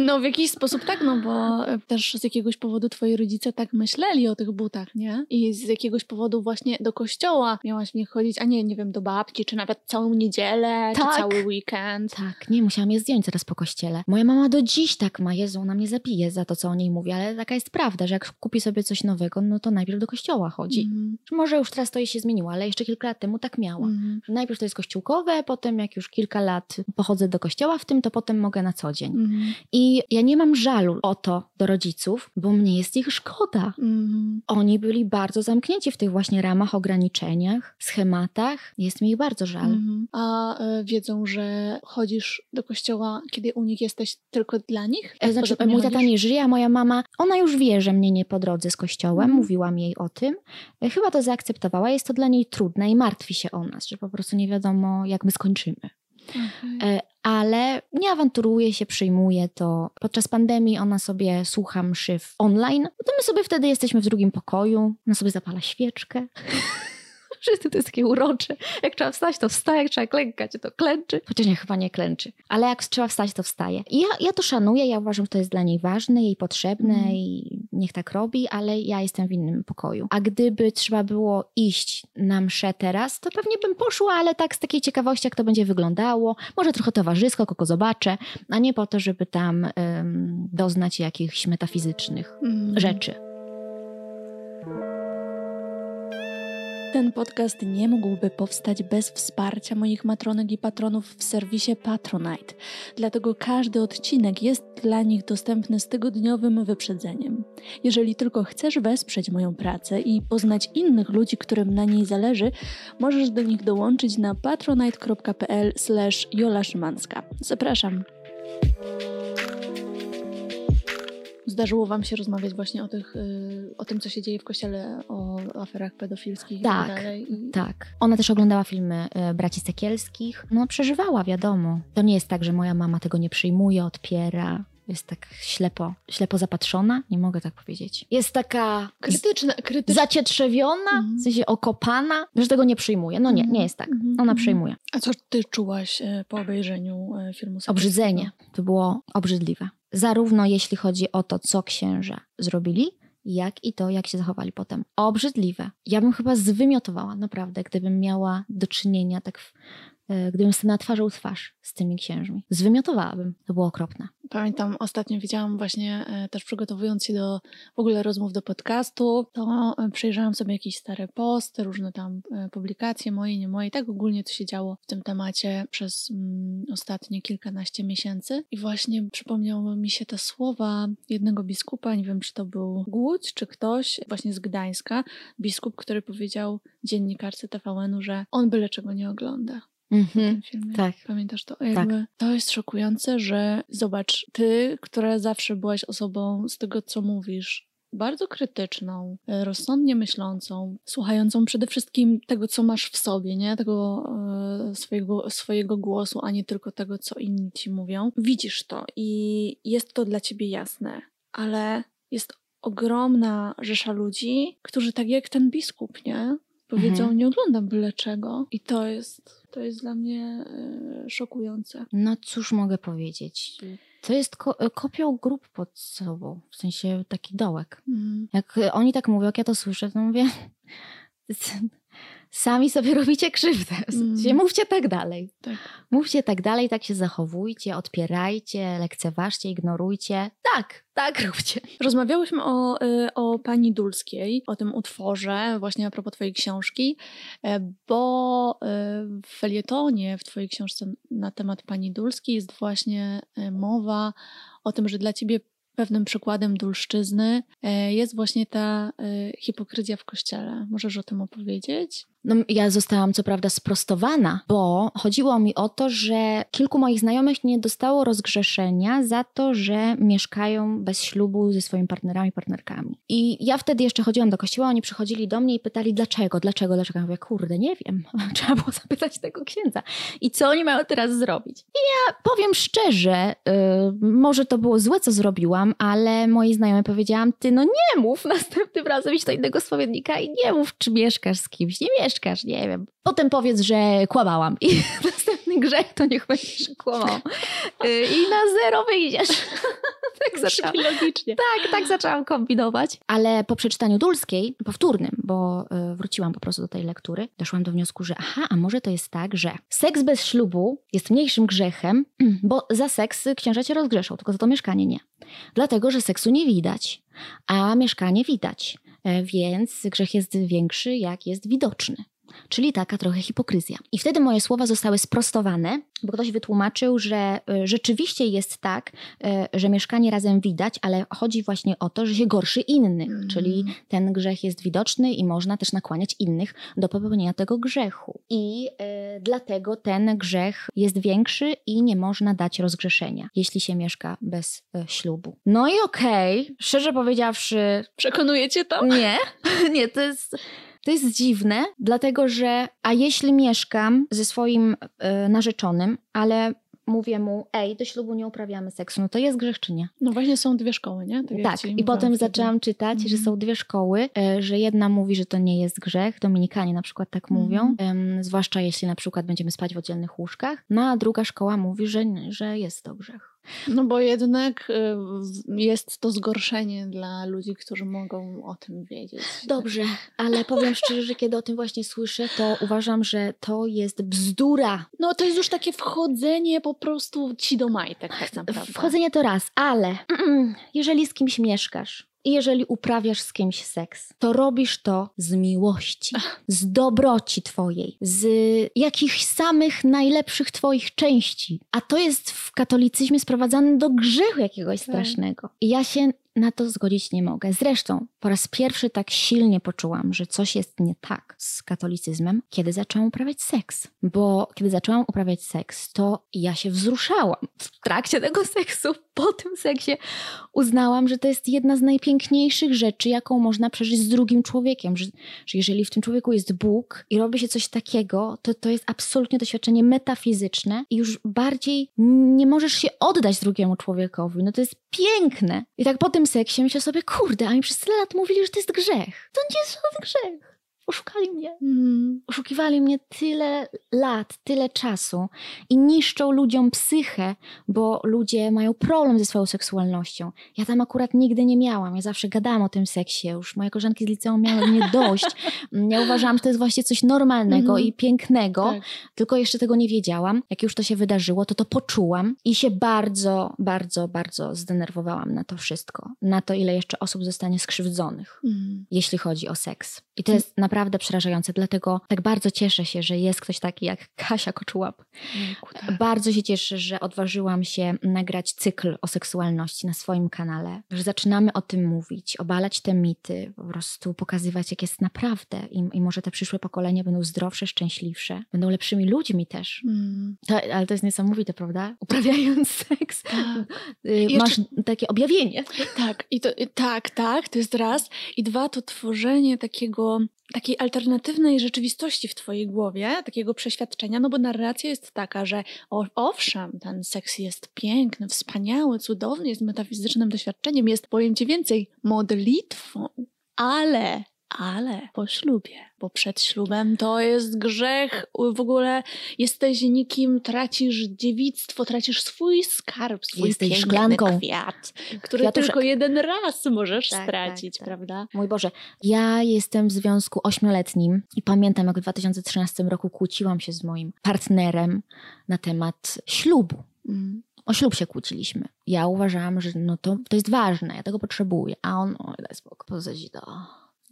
No w jakiś sposób tak, no bo e, też z jakiegoś powodu twoi rodzice tak myśleli o tych butach, nie? I z jakiegoś powodu właśnie do kościoła miałaś nich chodzić, a nie, nie wiem, do babci, czy nawet całą niedzielę niedzielę, Tak. czy cały weekend. Tak, nie, musiałam je zdjąć zaraz po kościele. Moja mama do dziś tak ma, Jezu, ona mnie zabije za to, co o niej mówi, ale taka jest prawda, że jak kupi sobie coś nowego, no to najpierw do kościoła chodzi. Mhm. Może już teraz to jej się zmieniło, ale jeszcze kilka lat temu tak miała. Mhm. Najpierw to jest kościółkowe, potem jak już kilka lat pochodzę do kościoła w tym, to potem mogę na co dzień. Mhm. I ja nie mam żalu o to do rodziców, bo mnie jest ich szkoda. Mhm. Oni byli bardzo zamknięci w tych właśnie ramach, ograniczeniach, schematach. Jest mi ich bardzo żal. A e, wiedzą, że chodzisz do kościoła, kiedy u nich jesteś tylko dla nich? E, Znaczy, mój tata nie żyje, a moja mama, ona już wie, że mnie nie po drodze z kościołem, Mhm. mówiłam jej o tym. E, Chyba to zaakceptowała, jest to dla niej trudne i martwi się o nas, że po prostu nie wiadomo, jak my skończymy. Okej. E, Ale nie awanturuje się, przyjmuje to. Podczas pandemii ona sobie słucha mszy w online, no to my sobie wtedy jesteśmy w drugim pokoju, ona sobie zapala świeczkę. <laughs> <laughs> Wszyscy to jest takie urocze. Jak trzeba wstać, to wstaje, jak trzeba klękać, to klęczy. Chociaż nie, chyba nie klęczy. Ale jak trzeba wstać, to wstaje. I ja, ja to szanuję, ja uważam, że to jest dla niej ważne, jej potrzebne Mhm. i niech tak robi, ale ja jestem w innym pokoju. A gdyby trzeba było iść na mszę teraz, to pewnie bym poszła, ale tak z takiej ciekawości, jak to będzie wyglądało. Może trochę towarzysko, kogo zobaczę, a nie po to, żeby tam em, doznać jakichś metafizycznych Mhm. rzeczy. Ten podcast nie mógłby powstać bez wsparcia moich matronek i patronów w serwisie Patronite. Dlatego każdy odcinek jest dla nich dostępny z tygodniowym wyprzedzeniem. Jeżeli tylko chcesz wesprzeć moją pracę i poznać innych ludzi, którym na niej zależy, możesz do nich dołączyć na patronite.pl/jola Szymanska. Zapraszam. Zdarzyło Wam się rozmawiać właśnie o, tych, y, o tym, co się dzieje w kościele, o aferach pedofilskich Tak, i tak dalej. I... Tak. Ona też oglądała filmy e, braci Sekielskich. No, przeżywała, wiadomo. To nie jest tak, że moja mama tego nie przyjmuje, odpiera. Jest tak ślepo, ślepo zapatrzona, nie mogę tak powiedzieć. Jest taka Krytyczne, krytyczne. zacietrzewiona, Mhm. w sensie okopana, że tego nie przyjmuje. No nie, nie jest tak. Mhm, Ona mhm. przyjmuje. A co ty czułaś e, po obejrzeniu filmu? Obrzydzenie. To było obrzydliwe. Zarówno jeśli chodzi o to, co księża zrobili, jak i to, jak się zachowali potem. Obrzydliwe. Ja bym chyba zwymiotowała, naprawdę, gdybym miała do czynienia tak, w, gdybym stanęła twarzą w twarz z tymi księżmi. Zwymiotowałabym. To było okropne. Pamiętam, ostatnio widziałam właśnie, e, też przygotowując się do w ogóle rozmów do podcastu, to e, przejrzałam sobie jakieś stare posty, różne tam e, publikacje moje, nie moje, tak ogólnie co się działo w tym temacie przez mm, ostatnie kilkanaście miesięcy. I właśnie przypomniały mi się te słowa jednego biskupa, nie wiem czy to był Głódź, czy ktoś właśnie z Gdańska, biskup, który powiedział dziennikarce TVN-u, że on byle czego nie ogląda Mhm. Tak. Pamiętasz to? Jakby To jest szokujące, że zobacz, ty, która zawsze byłaś osobą z tego, co mówisz, bardzo krytyczną, e, rozsądnie myślącą, słuchającą przede wszystkim tego, co masz w sobie, nie? Tego e, swojego, swojego głosu, a nie tylko tego, co inni ci mówią. Widzisz to i jest to dla ciebie jasne, ale jest ogromna rzesza ludzi, którzy tak jak ten biskup, nie? Powiedzą, Mhm. nie oglądam byle czego. I to jest, to jest dla mnie e, szokujące. No cóż mogę powiedzieć? To jest ko- kopią grup pod sobą, w sensie taki dołek. Mm. Jak e, oni tak mówią, jak ja to słyszę, to mówię, <laughs> sami sobie robicie krzywdę. Mm. Mówcie tak dalej. Tak. Mówcie tak dalej, tak się zachowujcie, odpierajcie, lekceważcie, ignorujcie. Tak, tak róbcie. Rozmawiałyśmy o, y, o pani Dulskiej, o tym utworze, właśnie a propos twojej książki, e, bo y, w felietonie, w twojej książce na temat pani Dulskiej jest właśnie y, mowa o tym, że dla ciebie pewnym przykładem dulszczyzny e, jest właśnie ta y, hipokryzja w kościele. Możesz o tym opowiedzieć? No, ja zostałam co prawda sprostowana, bo chodziło mi o to, że kilku moich znajomych nie dostało rozgrzeszenia za to, że mieszkają bez ślubu ze swoimi partnerami, partnerkami. I ja wtedy jeszcze chodziłam do kościoła, oni przychodzili do mnie i pytali, dlaczego, dlaczego, dlaczego. Ja mówię, kurde, nie wiem. <laughs> Trzeba było zapytać tego księdza. I co oni mają teraz zrobić? I ja powiem szczerze, yy, może to było złe, co zrobiłam, ale mojej znajomej powiedziałam, ty no nie mów <laughs> następnym razem idź do innego spowiednika i nie mów, czy mieszkasz z kimś, nie mieszkasz, nie wiem. Potem powiedz, że kłamałam i <laughs> następnej grzech, to niech będziesz kłamał. Y, I na zero wyjdziesz. <laughs> tak zaczęłam. logicznie. Tak, tak zaczęłam kombinować. Ale po przeczytaniu Dulskiej, powtórnym, bo y, wróciłam po prostu do tej lektury, doszłam do wniosku, że aha, a może to jest tak, że seks bez ślubu jest mniejszym grzechem, <clears throat> bo za seks księża cię rozgrzeszą, tylko za to mieszkanie nie. Dlatego, że seksu nie widać, a mieszkanie widać. E, więc grzech jest większy, jak jest widoczny. Czyli taka trochę hipokryzja. I wtedy moje słowa zostały sprostowane, bo ktoś wytłumaczył, że e, rzeczywiście jest tak, e, że mieszkanie razem widać, ale chodzi właśnie o to, że się gorszy innych, mm. czyli ten grzech jest widoczny i można też nakłaniać innych do popełnienia tego grzechu. I y, dlatego ten grzech jest większy i nie można dać rozgrzeszenia, jeśli się mieszka bez y, ślubu. No i okej, okay, szczerze powiedziawszy. Przekonujecie to? Nie, <laughs> nie, to jest. To jest dziwne, dlatego że, a jeśli mieszkam ze swoim y, narzeczonym, ale mówię mu, ej, do ślubu nie uprawiamy seksu, no to jest grzech czy nie? No właśnie są dwie szkoły, nie? Tak, tak. i potem wtedy. zaczęłam czytać, że są mhm. dwie szkoły, e, że jedna mówi, że to nie jest grzech, Dominikanie na przykład tak mówią, mhm. zwłaszcza jeśli na przykład będziemy spać w oddzielnych łóżkach, no a druga szkoła mówi, że, że jest to grzech. No bo jednak y, jest to zgorszenie dla ludzi, którzy mogą o tym wiedzieć. Dobrze, ale powiem szczerze, że kiedy o tym właśnie słyszę, to uważam, że to jest bzdura. No to jest już takie wchodzenie po prostu ci do majtek tak naprawdę. Wchodzenie to raz, ale jeżeli z kimś mieszkasz, i jeżeli uprawiasz z kimś seks, to robisz to z miłości, z dobroci twojej, z jakichś samych najlepszych twoich części. A to jest w katolicyzmie sprowadzane do grzechu jakiegoś tak. strasznego. I ja się na to zgodzić nie mogę. Zresztą po raz pierwszy tak silnie poczułam, że coś jest nie tak z katolicyzmem, kiedy zaczęłam uprawiać seks. Bo kiedy zaczęłam uprawiać seks, to ja się wzruszałam w trakcie tego seksu. Po tym seksie uznałam, że to jest jedna z najpiękniejszych rzeczy, jaką można przeżyć z drugim człowiekiem. Że, że jeżeli w tym człowieku jest Bóg i robi się coś takiego, to to jest absolutnie doświadczenie metafizyczne i już bardziej nie możesz się oddać drugiemu człowiekowi. No to jest piękne. I tak po tym seksie myślę sobie, kurde, a mi przez tyle lat mówili, że to jest grzech. To nie jest żaden grzech. Oszukali mnie. Mm. Oszukiwali mnie tyle lat, tyle czasu i niszczą ludziom psychę, bo ludzie mają problem ze swoją seksualnością. Ja tam akurat nigdy nie miałam. Ja zawsze gadałam o tym seksie. Już moje koleżanki z liceum miały mnie <laughs> dość. Ja uważałam, że to jest właśnie coś normalnego mm. i pięknego, tak. tylko jeszcze tego nie wiedziałam. Jak już to się wydarzyło, to to poczułam i się bardzo, bardzo, bardzo zdenerwowałam na to wszystko. Na to, ile jeszcze osób zostanie skrzywdzonych, mm. jeśli chodzi o seks. I to jest naprawdę naprawdę przerażające. Dlatego tak bardzo cieszę się, że jest ktoś taki jak Kasia Koczułap. Tak. Bardzo się cieszę, że odważyłam się nagrać cykl o seksualności na swoim kanale. Że zaczynamy o tym mówić, obalać te mity, po prostu pokazywać, jak jest naprawdę. I, i może te przyszłe pokolenia będą zdrowsze, szczęśliwsze, będą lepszymi ludźmi też. Mm. To, ale to jest niesamowite, prawda? Uprawiając seks, tak. Y, masz jeszcze... takie objawienie. Tak, i to, tak, tak, to jest raz. I dwa, to tworzenie takiego takiej alternatywnej rzeczywistości w twojej głowie, takiego przeświadczenia, no bo narracja jest taka, że owszem, ten seks jest piękny, wspaniały, cudowny, jest metafizycznym doświadczeniem, jest, ci więcej, modlitwą, ale ale po ślubie, bo przed ślubem to jest grzech, w ogóle jesteś nikim, tracisz dziewictwo, tracisz swój skarb, swój jesteś szklanką. kwiat, który Kwiatuszek. tylko jeden raz możesz tak, stracić, tak, tak. prawda? Mój Boże, ja jestem w związku ośmioletnim i pamiętam, jak w 2013 roku kłóciłam się z moim partnerem na temat ślubu. Mm o ślub się kłóciliśmy. Ja uważałam, że no to, to jest ważne, ja tego potrzebuję. A on, oj, daj spokój, do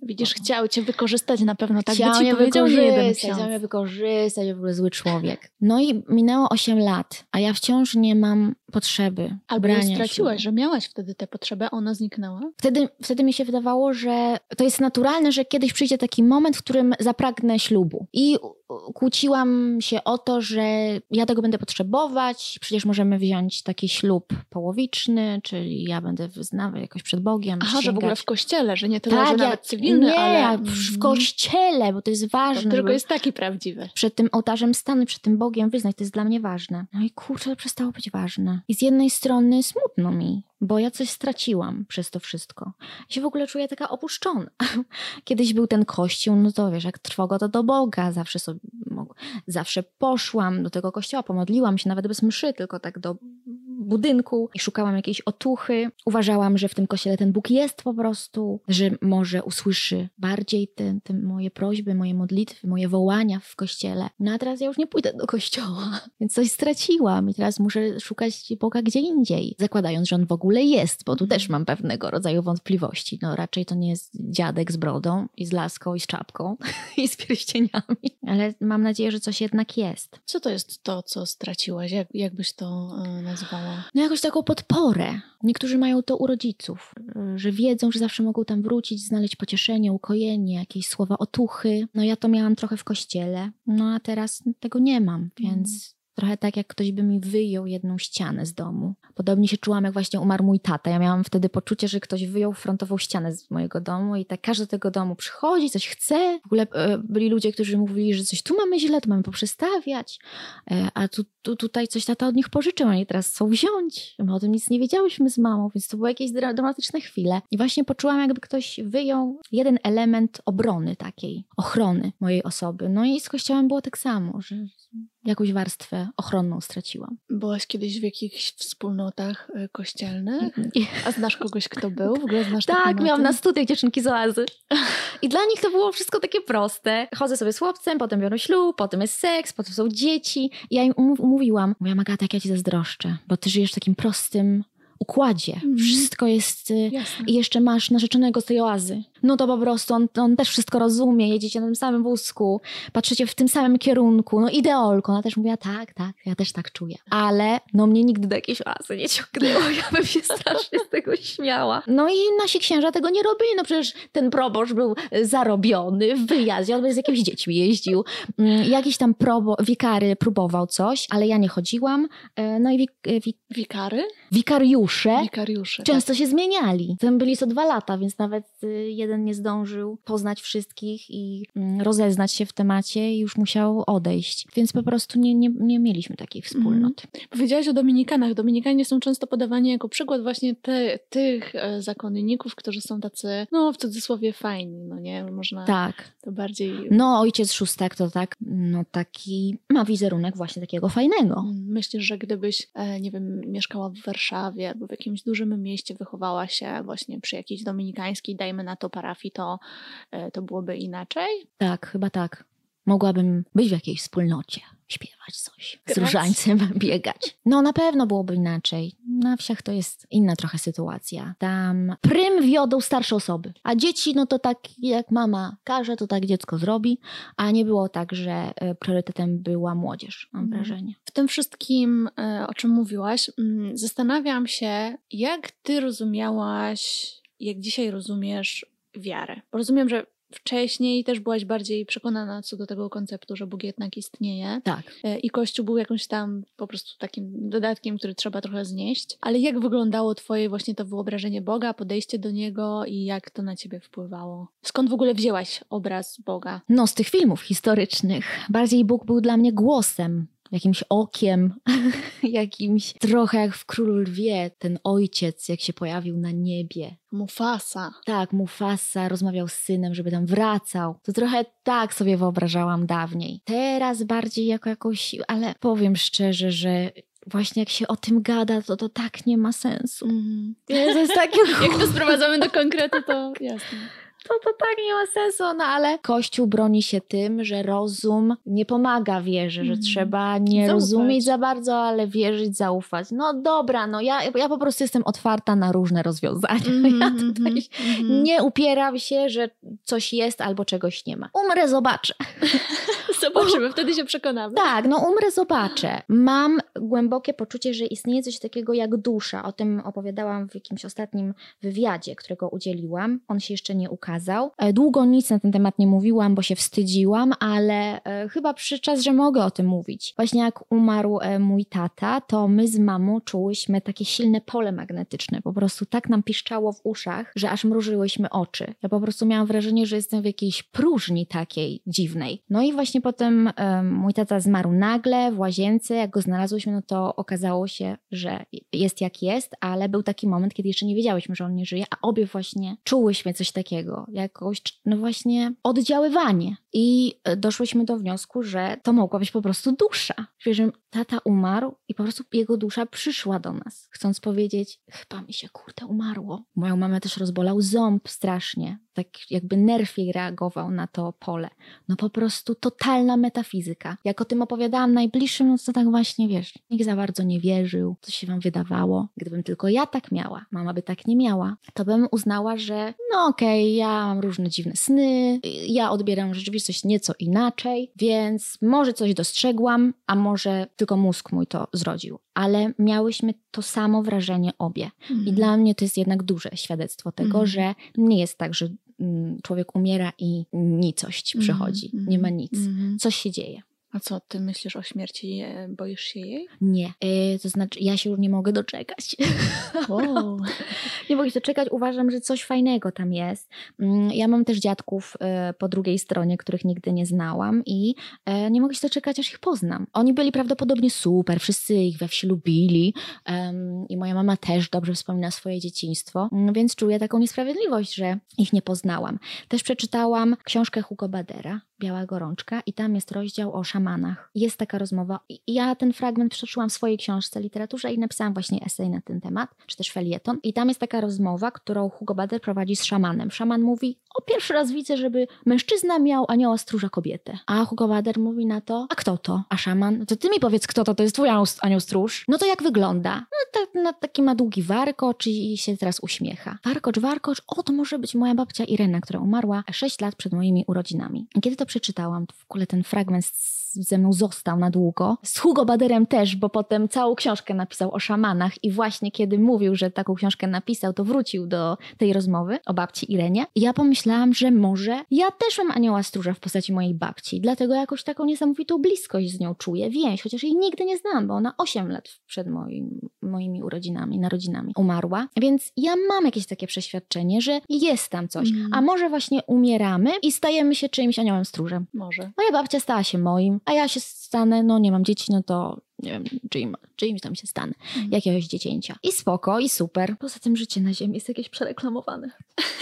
Widzisz, chciał cię wykorzystać na pewno, tak chciał by ci powiedział nie jeden miesiąc. Chciał mnie wykorzystać, w ogóle zły człowiek. No i minęło 8 lat, a ja wciąż nie mam potrzeby. Albo straciłaś, że miałaś wtedy tę potrzebę, ona zniknęła? Wtedy, wtedy mi się wydawało, że to jest naturalne, że kiedyś przyjdzie taki moment, w którym zapragnę ślubu. I kłóciłam się o to, że ja tego będę potrzebować, przecież możemy wziąć taki ślub połowiczny, czyli ja będę wyznawał jakoś przed Bogiem. Aha, sięgać. że w ogóle w kościele, że nie tyle, tak, że nawet cywilny, nie, ale... w kościele, bo to jest ważne. To tylko jest taki prawdziwy. Przed tym ołtarzem stany, przed tym Bogiem wyznać, to jest dla mnie ważne. No i kurczę, przestało być ważne. I z jednej strony smutno mi, bo ja coś straciłam przez to wszystko. Ja się w ogóle czuję taka opuszczona. <laughs> Kiedyś był ten kościół, no to wiesz, jak trwogo to do Boga, zawsze sobie, zawsze poszłam do tego kościoła, pomodliłam się nawet bez mszy, tylko tak do budynku i szukałam jakiejś otuchy. Uważałam, że w tym kościele ten Bóg jest po prostu, że może usłyszy bardziej te, te moje prośby, moje modlitwy, moje wołania w kościele. No a teraz ja już nie pójdę do kościoła, <laughs> więc coś straciłam i teraz muszę szukać Boga gdzie indziej, zakładając, że On w ogóle jest, bo tu też mam pewnego rodzaju wątpliwości. No raczej to nie jest dziadek z brodą i z laską i z czapką <laughs> i z pierścieniami, ale mam nadzieję, że coś jednak jest. Co to jest to, co straciłaś? Jak, jak byś to y, nazwała? No jakoś taką podporę. Niektórzy mają to u rodziców, że wiedzą, że zawsze mogą tam wrócić, znaleźć pocieszenie, ukojenie, jakieś słowa otuchy. No ja to miałam trochę w kościele, no a teraz tego nie mam, więc Trochę tak, jak ktoś by mi wyjął jedną ścianę z domu. Podobnie się czułam, jak właśnie umarł mój tata. Ja miałam wtedy poczucie, że ktoś wyjął frontową ścianę z mojego domu i tak każdy do tego domu przychodzi, coś chce. W ogóle e, byli ludzie, którzy mówili, że coś tu mamy źle, tu mamy poprzestawiać, e, a tu, tu, tutaj coś tata od nich pożyczył, oni teraz chcą wziąć. My o tym nic nie wiedziałyśmy z mamą, więc to były jakieś dramatyczne chwile. I właśnie poczułam, jakby ktoś wyjął jeden element obrony takiej, ochrony mojej osoby. No i z kościołem było tak samo, że jakąś warstwę ochronną straciłam. Byłaś kiedyś w jakichś wspólnotach e, kościelnych? A znasz kogoś, kto był? W ogóle znasz Tak, miałam na studiach dziewczynki z oazy. I dla nich to było wszystko takie proste. Chodzę sobie z chłopcem, potem biorę ślub, potem jest seks, potem są dzieci. I ja im mówiłam, mówiłam, Agata, jak ja ci zazdroszczę, bo ty żyjesz w takim prostym układzie. Mm. Wszystko jest... Y, Jasne. I jeszcze masz narzeczonego z tej oazy no to po prostu on, on też wszystko rozumie, jedziecie na tym samym wózku, patrzycie w tym samym kierunku, no ideolko. Ona też mówiła, tak, tak, ja też tak czuję. Ale no mnie nigdy do jakiejś oazy nie ciągnęło, ja bym się strasznie z tego śmiała. No i nasi księża tego nie robili, no przecież ten proboszcz był zarobiony w wyjazdzie, on z jakimiś dziećmi jeździł. Mm, jakiś tam probo, wikary próbował coś, ale ja nie chodziłam. E, no i wik, e, wik, wikary? Wikariusze. Wikariusze. Często tak. się zmieniali. Tam byli co dwa lata, więc nawet y, jeden jeden nie zdążył poznać wszystkich i mm, rozeznać się w temacie i już musiał odejść. Więc po prostu nie, nie, nie mieliśmy takiej mhm. wspólnoty. Mm. Powiedziałaś o Dominikanach. Dominikanie są często podawani jako przykład właśnie te, tych e, zakonników, którzy są tacy, no w cudzysłowie fajni, no nie? Można tak. to bardziej... No ojciec szóstek to tak, no taki ma wizerunek właśnie takiego fajnego. Mm, myślisz, że gdybyś, e, nie wiem, mieszkała w Warszawie albo w jakimś dużym mieście, wychowała się właśnie przy jakiejś dominikańskiej, dajmy na to parafii, to, e, to byłoby inaczej? Tak, chyba tak. Mogłabym być w jakiejś wspólnocie, śpiewać coś, z różańcem <laughs> biegać. No na pewno byłoby inaczej. Na wsiach to jest inna trochę sytuacja. Tam prym wiodą starsze osoby, a dzieci, no to tak jak mama każe, to tak dziecko zrobi, a nie było tak, że e, priorytetem była młodzież, mam mhm. wrażenie. W tym wszystkim, e, o czym mówiłaś, mm, zastanawiam się, jak ty rozumiałaś, jak dzisiaj rozumiesz wiarę. Rozumiem, że wcześniej też byłaś bardziej przekonana co do tego konceptu, że Bóg jednak istnieje. Tak. E, I Kościół był jakimś tam po prostu takim dodatkiem, który trzeba trochę znieść. Ale jak wyglądało Twoje właśnie to wyobrażenie Boga, podejście do Niego i jak to na Ciebie wpływało? Skąd w ogóle wzięłaś obraz Boga? No, z tych filmów historycznych. Bardziej Bóg był dla mnie głosem, jakimś okiem, <laughs> jakimś trochę jak w Królu Lwie, ten ojciec, jak się pojawił na niebie. Mufasa. Tak, Mufasa rozmawiał z synem, żeby tam wracał. To trochę tak sobie wyobrażałam dawniej. Teraz bardziej jako jakoś, ale powiem szczerze, że właśnie jak się o tym gada, to to tak nie ma sensu. Mm. Jest takie... <laughs> jak to sprowadzamy do konkretu, to jasne to, to tak nie ma sensu, no ale Kościół broni się tym, że rozum nie pomaga wierze, że mm. trzeba nie zaufać. rozumieć za bardzo, ale wierzyć, zaufać. No dobra, no ja, ja po prostu jestem otwarta na różne rozwiązania. Mm, <laughs> ja tutaj mm, nie upieram się, że coś jest albo czegoś nie ma. Umrę, zobaczę. <laughs> Zobaczymy, wtedy się przekonamy. Tak, no umrę, zobaczę. Mam głębokie poczucie, że istnieje coś takiego jak dusza. O tym opowiadałam w jakimś ostatnim wywiadzie, którego udzieliłam. On się jeszcze nie ukazał. E, długo nic na ten temat nie mówiłam, bo się wstydziłam, ale e, chyba przyszedł czas, że mogę o tym mówić. Właśnie jak umarł e, mój tata, to my z mamą czułyśmy takie silne pole magnetyczne. Po prostu tak nam piszczało w uszach, że aż mrużyłyśmy oczy. Ja po prostu miałam wrażenie, że jestem w jakiejś próżni takiej dziwnej. No i właśnie po potem mój tata zmarł nagle w łazience. Jak go znalazłyśmy, no to okazało się, że jest jak jest, ale był taki moment, kiedy jeszcze nie wiedziałyśmy, że on nie żyje, a obie właśnie czułyśmy coś takiego, jakoś, no właśnie oddziaływanie. I e, doszłyśmy do wniosku, że to mogła być po prostu dusza. Że tata umarł i po prostu jego dusza przyszła do nas, chcąc powiedzieć, chyba mi się kurde umarło. Moją mamę też rozbolał ząb strasznie, tak jakby nerw jej reagował na to pole. No po prostu totalna metafizyka. Jak o tym opowiadałam najbliższym, no to tak właśnie, wiesz, nikt za bardzo nie wierzył, co się wam wydawało. Gdybym tylko ja tak miała, mama by tak nie miała, to bym uznała, że no okej, okay, ja mam różne dziwne sny, ja odbieram rzeczywistość nieco inaczej, więc może coś dostrzegłam, a może tylko mózg mój to zrodził. Ale miałyśmy to samo wrażenie obie. I mhm. dla mnie to jest jednak duże świadectwo tego, mm. że nie jest tak, że mm, człowiek umiera i nicość mhm, przychodzi. Mm. Nie ma nic. Mhm. Coś się dzieje. A co, ty myślisz o śmierci? Boisz się jej? Nie. Yy, to znaczy, ja się już nie mogę doczekać. <laughs> Wow. nie mogę się doczekać. Uważam, że coś fajnego tam jest. Mm, ja mam też dziadków yy, po drugiej stronie, których nigdy nie znałam i nie mogę się doczekać, aż ich poznam. Oni byli prawdopodobnie super, wszyscy ich we wsi lubili i moja mama też dobrze wspomina swoje dzieciństwo, mm, więc czuję taką niesprawiedliwość, że ich nie poznałam. Też przeczytałam książkę Hugo Badera, Biała Gorączka i tam jest rozdział o szamanach. Jest taka rozmowa. Ja ten fragment przeczytałam w swojej książce literaturze i napisałam właśnie esej na ten temat, czy też felieton. I tam jest taka rozmowa, którą Hugo Bader prowadzi z szamanem. Szaman mówi, o pierwszy raz widzę, żeby mężczyzna miał anioła stróża kobietę. A Hugo Bader mówi na to, a kto to? A szaman, no to ty mi powiedz, kto to, to jest twój anioł stróż. No to jak wygląda? No tak, taki ma długi warkocz i się teraz uśmiecha. Warkocz, warkocz, o to może być moja babcia Irena, która umarła 6 lat przed moimi urodzinami. Kiedy to przeczytałam, w ogóle ten fragment ze mną został na długo. Z Hugo Baderem też, bo potem całą książkę napisał o szamanach i właśnie kiedy mówił, że taką książkę napisał, to wrócił do tej rozmowy o babci Irenie. I ja pomyślałam, że może ja też mam anioła stróża w postaci mojej babci, dlatego jakoś taką niesamowitą bliskość z nią czuję, więź, chociaż jej nigdy nie znałam, bo ona 8 lat przed moim, moimi urodzinami, narodzinami umarła. Więc ja mam jakieś takie przeświadczenie, że jest tam coś. Mm. A może właśnie umieramy i stajemy się czyimś aniołem stróżem. Może. Moja babcia stała się moim, a ja się stanę, no nie mam dzieci, no to nie wiem, czyim, czyimś tam się stanę, mhm. jakiegoś dziecięcia. I spoko, i super. Poza tym życie na ziemi jest jakieś przereklamowane.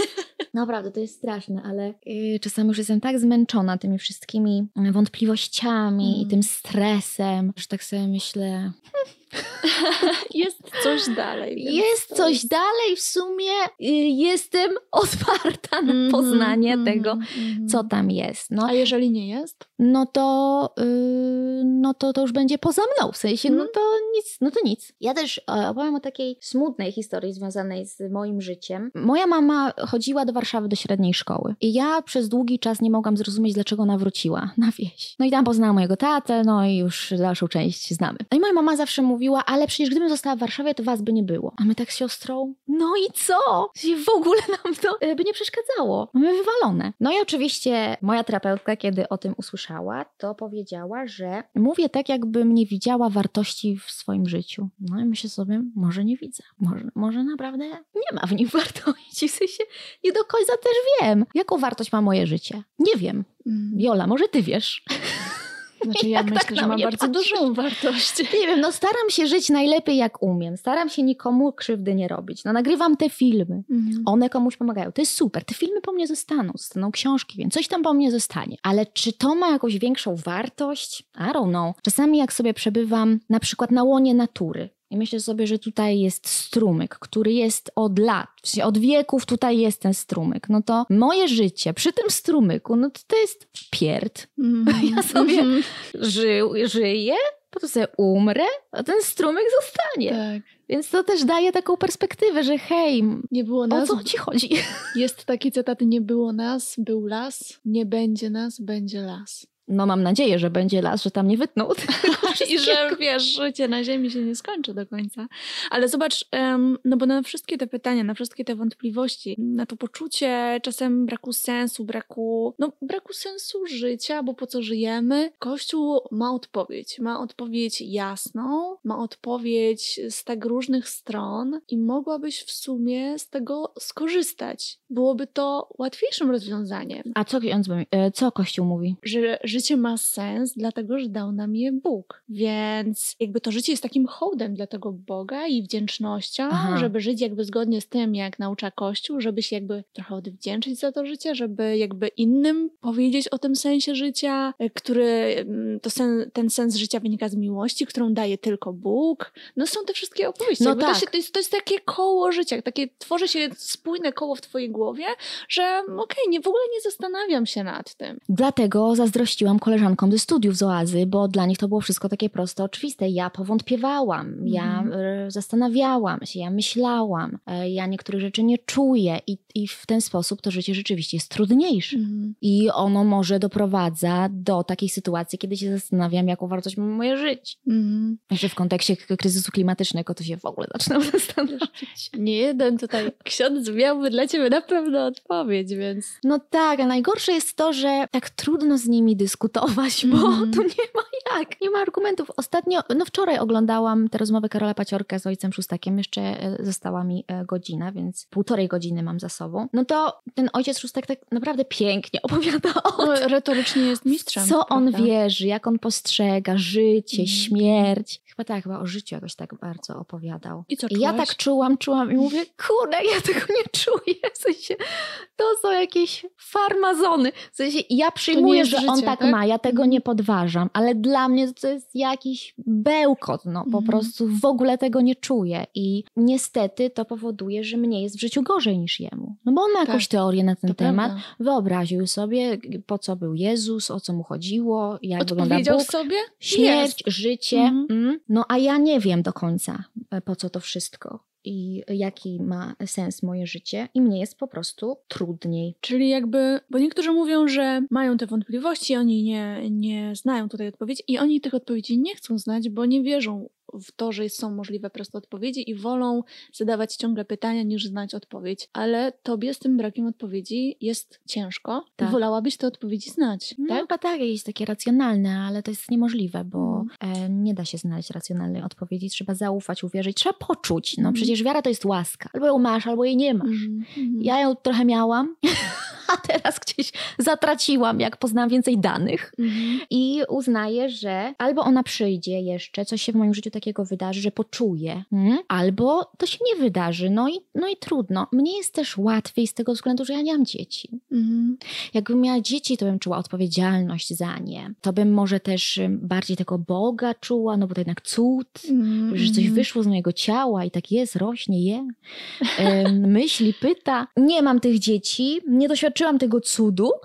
<laughs> Naprawdę, to jest straszne, ale yy, czasami już jestem tak zmęczona tymi wszystkimi wątpliwościami mm. i tym stresem, że tak sobie myślę... <laughs> jest coś dalej. Jest coś jest... dalej, w sumie y, jestem <laughs> otwarta na mhm, poznanie mm -hmm, tego, mm -hmm. co tam jest. No. A jeżeli nie jest? No to, yy, no to to już będzie poza mną, w sensie, mm. no mhm. to nic, no to nic. Ja też e, opowiem o takiej smutnej historii związanej z moim życiem. Moja mama chodziła do Warszawy do średniej szkoły i ja przez długi czas nie mogłam zrozumieć, dlaczego ona wróciła <laughs> na wieś. No i tam poznałam mojego tatę, no i już dalszą część znamy. No i moja mama zawsze mówiła, ale przecież gdybym została w Warszawie, to was by nie było. A my tak z siostrą, no i co? W ogóle nam to e, by nie przeszkadzało. Mamy wywalone. No i oczywiście moja terapeutka, kiedy o tym usłyszała, to powiedziała, że mówię tak, jakbym nie widziała wartości w swoim życiu. No i myślę sobie, może nie widzę. Może, może naprawdę nie ma w nim <laughs> wartości. W sensie nie do końca też wiem, jaką wartość ma moje życie. Nie wiem. Mm. Jola, może ty wiesz. Znaczy ja myślę, tak że ma bardzo dużą wartość. <laughs> Nie wiem, no staram się żyć najlepiej jak umiem. Staram się nikomu krzywdy nie robić. No nagrywam te filmy. Mhm. One komuś pomagają. To jest super. Te filmy po mnie zostaną. Zostaną książki, więc coś tam po mnie zostanie. Ale czy to ma jakąś większą wartość? I don't know. Czasami jak sobie przebywam na przykład na łonie natury, i myślę sobie, że tutaj jest strumyk, który jest od lat, od wieków tutaj jest ten strumyk. No to moje życie przy tym strumyku, no to to jest pierd. Mm. <laughs> Ja sobie mm ży żyję, potem sobie umrę, a ten strumyk zostanie. Tak. Więc to też daje taką perspektywę, że hej, nie było nas, o co ci chodzi? Jest taki cytat, nie było nas, był las, nie będzie nas, będzie las no mam nadzieję, że będzie las, że tam nie wytną. <laughs> I że wiesz, życie na ziemi się nie skończy do końca. Ale zobacz, no bo na wszystkie te pytania, na wszystkie te wątpliwości, na to poczucie czasem braku sensu, braku, no braku sensu życia, bo po co żyjemy, Kościół ma odpowiedź. Ma odpowiedź jasną, ma odpowiedź z tak różnych stron i mogłabyś w sumie z tego skorzystać. Byłoby to łatwiejszym rozwiązaniem. A co, e, co Kościół mówi? Że, życie ma sens, dlatego że dał nam je Bóg. Więc jakby to życie jest takim hołdem dla tego Boga i wdzięcznością, Aha. żeby żyć jakby zgodnie z tym, jak naucza Kościół, żeby się jakby trochę odwdzięczyć za to życie, żeby jakby innym powiedzieć o tym sensie życia, y, który mm, to sen, ten sens życia wynika z miłości, którą daje tylko Bóg. No są te wszystkie opowieści. No Jakby tak. to, się, to, jest, to jest takie koło życia, takie tworzy się spójne koło w twojej głowie, że okej, nie, w ogóle nie zastanawiam się nad tym. Dlatego zazdrościłam koleżankom ze studiów z Oazy, bo dla nich to było wszystko takie proste, oczywiste. Ja powątpiewałam, ja Mhm. e, zastanawiałam się, ja myślałam, e, ja niektórych rzeczy nie czuję i, i w ten sposób to życie rzeczywiście jest trudniejsze. Mhm. I ono może doprowadza do takiej sytuacji, kiedy się zastanawiam, jaką wartość ma moje życie. Mhm. Jeszcze w kontekście kryzysu klimatycznego to się w ogóle zaczynam <laughs> zastanawiać. Nie jeden tutaj ksiądz miałby dla ciebie na pewno odpowiedź, więc... No tak, a najgorsze jest to, że tak trudno z nimi dyskutować, bo Mhm. <laughs> tu nie ma jak, nie ma argumentów. Ostatnio, no wczoraj oglądałam tę rozmowę Karola Paciorka z ojcem Szóstakiem, jeszcze e, została mi e, godzina, więc półtorej godziny mam za sobą. No to ten ojciec Szóstak tak naprawdę pięknie <laughs> opowiada o No, retorycznie jest mistrzem. co on prawda? wierzy, jak on postrzega życie, Mhm. śmierć. Chyba tak, chyba o życiu jakoś tak bardzo opowiadał. I co I ja tak czułam, czułam i mówię, kurde, ja tego nie czuję. W sensie, to są jakieś farmazony. W sensie, ja przyjmuję, że on życie, tak, tak? ma, ja tego nie podważam, ale dla mnie to jest jakiś bełkot, no po Mhm. prostu w ogóle tego nie czuję. I niestety to powoduje, że mnie jest w życiu gorzej niż jemu. No bo on ma jakąś Tak, teorię na ten To temat, prawda. wyobraził sobie, po co był Jezus, o co mu chodziło, jak wygląda Odpowiedział Bóg. sobie? Śmierć, Jest. życie. Mhm. Mm. No a ja nie wiem do końca, e, po co to wszystko i jaki ma sens moje życie, i mnie jest po prostu trudniej. Czyli jakby, bo niektórzy mówią, że mają te wątpliwości, oni nie, nie znają tutaj odpowiedzi i oni tych odpowiedzi nie chcą znać, bo nie wierzą w to, że są możliwe proste odpowiedzi i wolą zadawać ciągle pytania niż znać odpowiedź. Ale tobie z tym brakiem odpowiedzi jest ciężko Tak. wolałabyś te odpowiedzi znać, No tak? chyba tak, jest takie racjonalne, ale to jest niemożliwe, bo Mhm. e, nie da się znaleźć racjonalnej odpowiedzi. Trzeba zaufać, uwierzyć, trzeba poczuć. No Mhm. przecież wiara to jest łaska. Albo ją masz, albo jej nie masz. Mhm. Ja ją trochę miałam, <laughs> a <laughs> teraz gdzieś zatraciłam, jak poznałam więcej danych. Mhm. I uznaję, że albo ona przyjdzie jeszcze, coś się w moim życiu takiego wydarzy, że poczuję, mm? albo to się nie wydarzy. No i, no i trudno. Mnie jest też łatwiej z tego względu, że ja nie mam dzieci. Mhm. Jakbym miała dzieci, to bym czuła odpowiedzialność za nie. To bym może też bardziej tego Boga czuła, no bo to jednak cud. Mhm. Że coś wyszło z mojego ciała i tak jest, rośnie, je. <laughs> Myśli, pyta. Nie mam tych dzieci, nie doświadczyłam tego cudu. <laughs>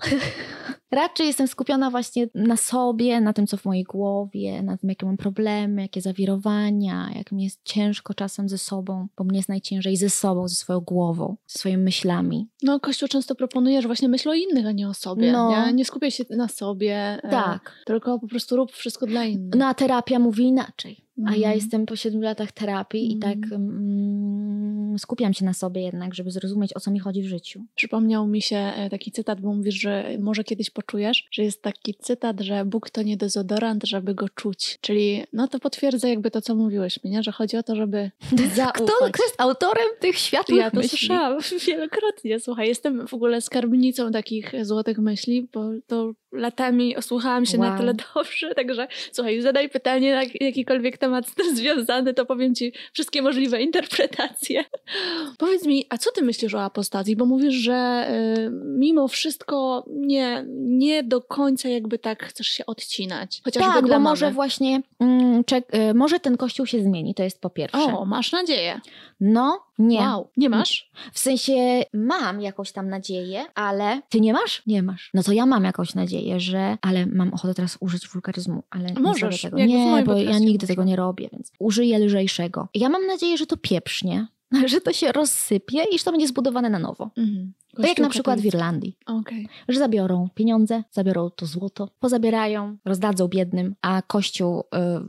Raczej jestem skupiona właśnie na sobie, na tym, co w mojej głowie, na tym, jakie mam problemy, jakie zawirowania, jak mi jest ciężko czasem ze sobą, bo mnie jest najciężej ze sobą, ze swoją głową, ze swoimi myślami. No, Kościół często proponuje, że właśnie myśl o innych, a nie o sobie. No. Nie, nie skupiaj się na sobie, e, Tak. tylko po prostu rób wszystko dla innych. No a terapia mówi inaczej. A ja Mhm. jestem po siedmiu latach terapii i Mhm. tak mm, skupiam się na sobie jednak, żeby zrozumieć, o co mi chodzi w życiu. Przypomniał mi się e, taki cytat, bo mówisz, że może kiedyś poczujesz, że jest taki cytat, że Bóg to nie dezodorant, żeby go czuć. Czyli no to potwierdza jakby to, co mówiłeś mi, nie? że chodzi o to, żeby <laughs> zaufać. Kto, kto jest autorem tych światłych Ja to myśli? słyszałam <laughs> wielokrotnie. Słuchaj, jestem w ogóle skarbnicą takich złotych myśli, bo to latami osłuchałam się na Wow. tyle dobrze, <laughs> także słuchaj, zadaj pytanie na jakikolwiek temat z tym związany, to powiem ci wszystkie możliwe interpretacje. <laughs> Powiedz mi, a co ty myślisz o apostazji? Bo mówisz, że y, mimo wszystko nie, nie do końca jakby tak chcesz się odcinać. Chociażby Tak, bo może właśnie, mm, czek, y, może ten kościół się zmieni, to jest po pierwsze. O, masz nadzieję. No, nie. Wow, nie masz? W sensie mam jakąś tam nadzieję, ale ty nie masz? Nie masz. No to ja mam jakąś nadzieję, że, ale mam ochotę teraz użyć wulgaryzmu, ale nie Możesz, zrobię tego. Nie, bo ja nigdy tego nie robię, więc użyję lżejszego. Ja mam nadzieję, że to pieprznie, <laughs> że to się rozsypie i że to będzie zbudowane na nowo. Mhm. Tak jak na przykład w. Irlandii. Okej. że zabiorą pieniądze, zabiorą to złoto, pozabierają, rozdadzą biednym, a Kościół y,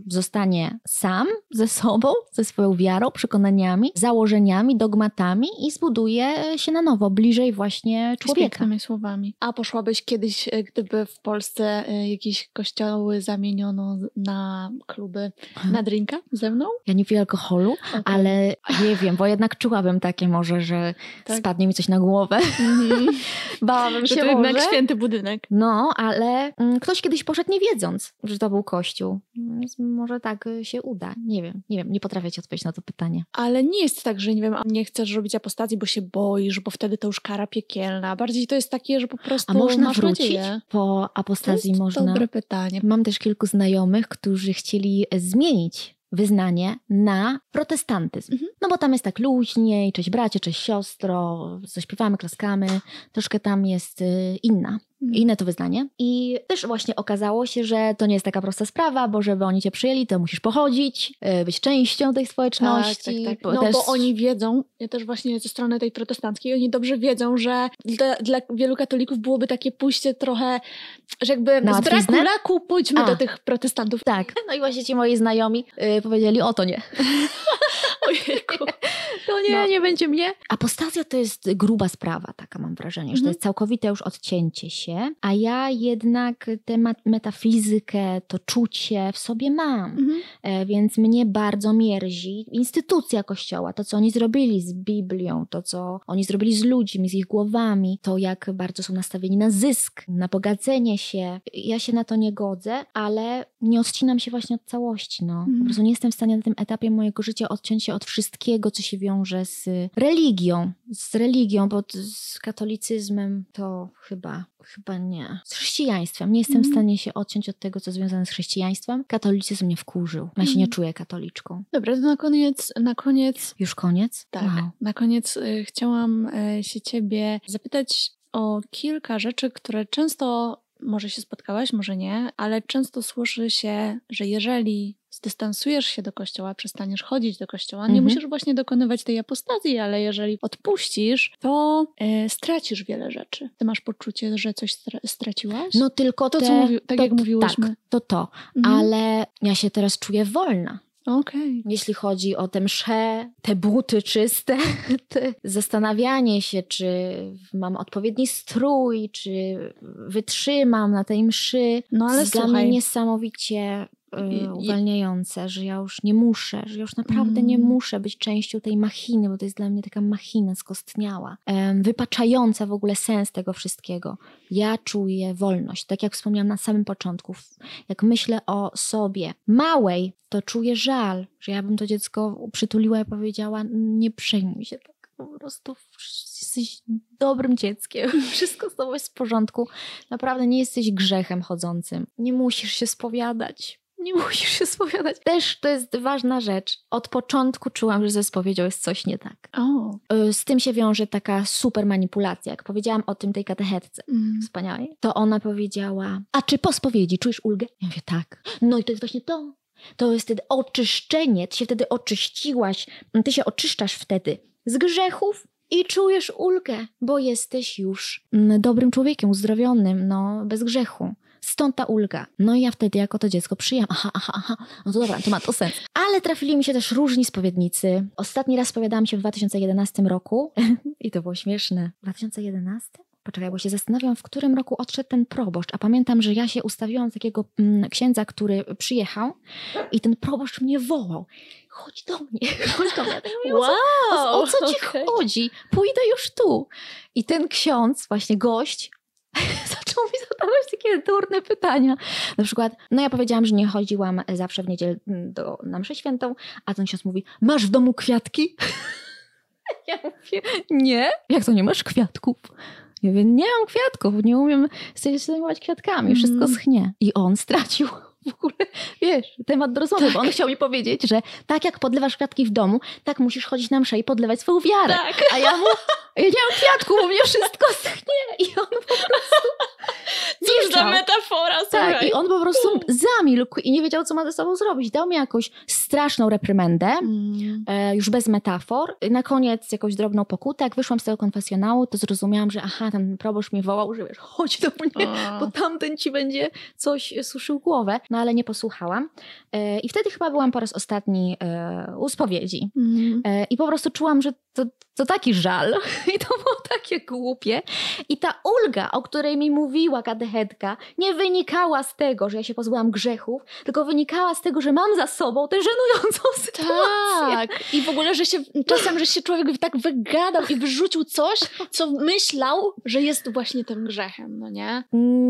zostanie sam ze sobą, ze swoją wiarą, przekonaniami, założeniami, dogmatami i zbuduje się na nowo, bliżej właśnie Z człowieka. pięknymi słowami. A poszłabyś kiedyś, e, gdyby w Polsce e, jakieś kościoły zamieniono na kluby na drinka ze mną? Ja nie piję alkoholu, Okej. ale nie wiem, bo jednak czułabym takie może, że Tak. spadnie mi coś na głowę. Mhm. <laughs> Bałabym się to może. jednak święty budynek. No, ale mm, ktoś kiedyś poszedł nie wiedząc, że to był kościół. Więc może tak y, się uda. Nie wiem, nie wiem, nie potrafię ci odpowiedzieć na to pytanie. Ale nie jest tak, że nie wiem, nie chcesz robić apostazji, bo się boisz, bo wtedy to już kara piekielna. Bardziej to jest takie, że po prostu A można masz wrócić? nadzieję. Po To apostazji jest można. dobre pytanie. Mam też kilku znajomych, którzy chcieli zmienić wyznanie na protestantyzm. Mhm. No bo tam jest tak luźniej, cześć bracie, cześć siostro, zaśpiewamy, klaskamy. Troszkę tam jest y, inna. Mhm. Inne to wyznanie. I też właśnie okazało się, że to nie jest taka prosta sprawa, bo żeby oni cię przyjęli, to musisz pochodzić, y, być częścią tej Tak, społeczności. tak, tak. bo No też- bo oni wiedzą, ja też właśnie ze strony tej protestanckiej, oni dobrze wiedzą, że dla, dla wielu katolików byłoby takie pójście trochę, że jakby Na z braku laku pójdźmy A. do tych protestantów. Tak. No i właśnie ci moi znajomi y, powiedzieli, o to nie. <laughs> To nie, No. nie będzie mnie. Apostazja to jest gruba sprawa, taka mam wrażenie, że to Mhm. jest całkowite już odcięcie się, a ja jednak tę metafizykę, to czucie w sobie mam, Mhm. e, więc mnie bardzo mierzi instytucja Kościoła, to co oni zrobili z Biblią, to co oni zrobili z ludźmi, z ich głowami, to jak bardzo są nastawieni na zysk, na bogacenie się. Ja się na to nie godzę, ale nie odcinam się właśnie od całości, no. Po Mhm. prostu nie jestem w stanie na tym etapie mojego życia odciąć się od wszystkiego, co się wiąże z religią. Z religią, bo z katolicyzmem to chyba, chyba nie. Z chrześcijaństwem. Nie jestem w Mhm. stanie się odciąć od tego, co związane z chrześcijaństwem. Katolicyzm mnie wkurzył. Ja się nie Mhm. czuję katoliczką. Dobra, to na koniec, na koniec, Już koniec? tak, Wow. na koniec y, chciałam y, się ciebie zapytać o kilka rzeczy, które często, może się spotkałaś, może nie, ale często słyszy się, że jeżeli zdystansujesz się do kościoła, przestaniesz chodzić do kościoła, nie Mhm. musisz właśnie dokonywać tej apostazji, ale jeżeli odpuścisz, to y, stracisz wiele rzeczy. Ty masz poczucie, że coś stra- straciłaś? No tylko to, te, co mówi, tak to, jak mówiłyśmy. Tak, to to. Mhm. Ale ja się teraz czuję wolna. Okej. Jeśli chodzi o te msze, te buty czyste, <laughs> te zastanawianie się, czy mam odpowiedni strój, czy wytrzymam na tej mszy. No ale jest dla mnie niesamowicie y, i- uwalniające, że ja już nie muszę, że ja już naprawdę Mm. nie muszę być częścią tej machiny, bo to jest dla mnie taka machina skostniała, wypaczająca w ogóle sens tego wszystkiego. Ja czuję wolność, tak jak wspomniałam na samym początku. Jak myślę o sobie małej, to czuję żal, że ja bym to dziecko przytuliła i powiedziała, nie przejmuj się tak. Po prostu jesteś dobrym dzieckiem. <laughs> Wszystko z tobą jest w porządku. Naprawdę nie jesteś grzechem chodzącym. Nie musisz się spowiadać. Nie musisz się spowiadać. Też to jest ważna rzecz. Od początku czułam, że ze spowiedzią jest coś nie tak. O. Y, Z tym się wiąże taka super manipulacja. Jak powiedziałam o tym tej katechetce Mm. wspaniałej, to ona powiedziała, a czy po spowiedzi czujesz ulgę? Ja mówię, tak. No i to jest właśnie to. To jest wtedy oczyszczenie, ty się wtedy oczyściłaś, ty się oczyszczasz wtedy z grzechów i czujesz ulgę, bo jesteś już mm, dobrym człowiekiem, uzdrowionym, no, bez grzechu. Stąd ta ulga. No i ja wtedy jako to dziecko przyjęłam, aha, aha, aha, no to dobra, to ma to sens. Ale trafili mi się też różni spowiednicy. Ostatni raz spowiadałam się w 2011 roku <laughs> i to było śmieszne. 2011? Poczekaj, bo się zastanawiam, w którym roku odszedł ten proboszcz. A pamiętam, że ja się ustawiłam z takiego mm, księdza, który przyjechał i ten proboszcz mnie wołał. Chodź do mnie, <laughs> chodź do mnie. Ja tak mówię, o co o, co ci okej. chodzi? Pójdę już tu. I ten ksiądz, właśnie gość, <laughs> zaczął mi zadawać takie durne pytania. Na przykład, no ja powiedziałam, że nie chodziłam zawsze w niedzielę do, na mszę świętą, a ten ksiądz mówi, masz w domu kwiatki? <laughs> Ja mówię, nie. Jak to nie masz kwiatków? Ja mówię, nie mam kwiatków, nie umiem sobie zajmować kwiatkami, wszystko Mm. schnie. I on stracił w ogóle, wiesz, temat do rozmowy, bo on chciał mi powiedzieć, że tak jak podlewasz kwiatki w domu, tak musisz chodzić na mszę i podlewać swoją wiarę. Tak. A ja mu, <laughs> ja nie mam kwiatków, bo mnie wszystko <laughs> schnie. I on po prostu <laughs> Cóż za metafora, Tak, słuchaj. i on po prostu zamilkł i nie wiedział, co ma ze sobą zrobić. Dał mi jakąś straszną reprymendę, Mm. e, już bez metafor. Na koniec jakąś drobną pokutę. Jak wyszłam z tego konfesjonału, to zrozumiałam, że aha, ten proboszcz mnie wołał, że wiesz, chodź do mnie, O. bo tamten ci będzie coś suszył głowę. No ale nie posłuchałam. E, I wtedy chyba byłam po raz ostatni e, u spowiedzi. Mm. I po prostu czułam, że to, to taki żal <laughs> i to było takie głupie. I ta ulga, o której mi mówiła katechetka, nie wynikała z tego, że ja się pozbyłam grzechów, tylko wynikała z tego, że mam za sobą tę żenującą <laughs> sytuację. Tak. I w ogóle, że się czasem, że się człowiek tak wygadał i wyrzucił coś, co myślał, że jest właśnie tym grzechem, no nie?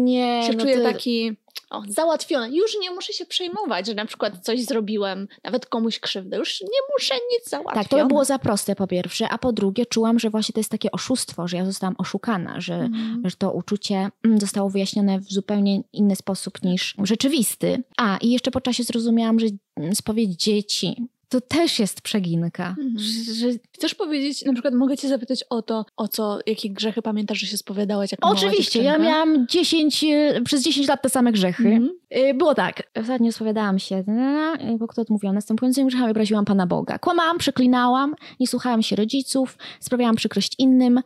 Nie. Się no czuje ty- taki o, załatwiony. Już nie muszę się przejmować, że na przykład coś zrobiłem, nawet komuś krzywdę. Już nie muszę nic załatwić. Tak, to by było za proste po pierwsze, a po drugie czułam, że właśnie to jest takie oszustwo, że ja zostałam oszukana, że, Mhm. że to uczucie mm, zostało wyjaśnione w zupełnie inny sposób niż rzeczywisty. A, i jeszcze po czasie zrozumiałam, że mm, spowiedź dzieci to też jest przeginka. Mhm. Że, że Chcesz powiedzieć, na przykład mogę cię zapytać o to, o co, jakie grzechy pamiętasz, że się spowiadałaś jako Oczywiście, ja miałam 10, e, przez 10 lat te same grzechy. Mhm. E, Było tak, ostatnio spowiadałam się, e, bo kto odmówiła następującymi grzechami, obraziłam Pana Boga. Kłamałam, przeklinałam, nie słuchałam się rodziców, sprawiałam przykrość innym,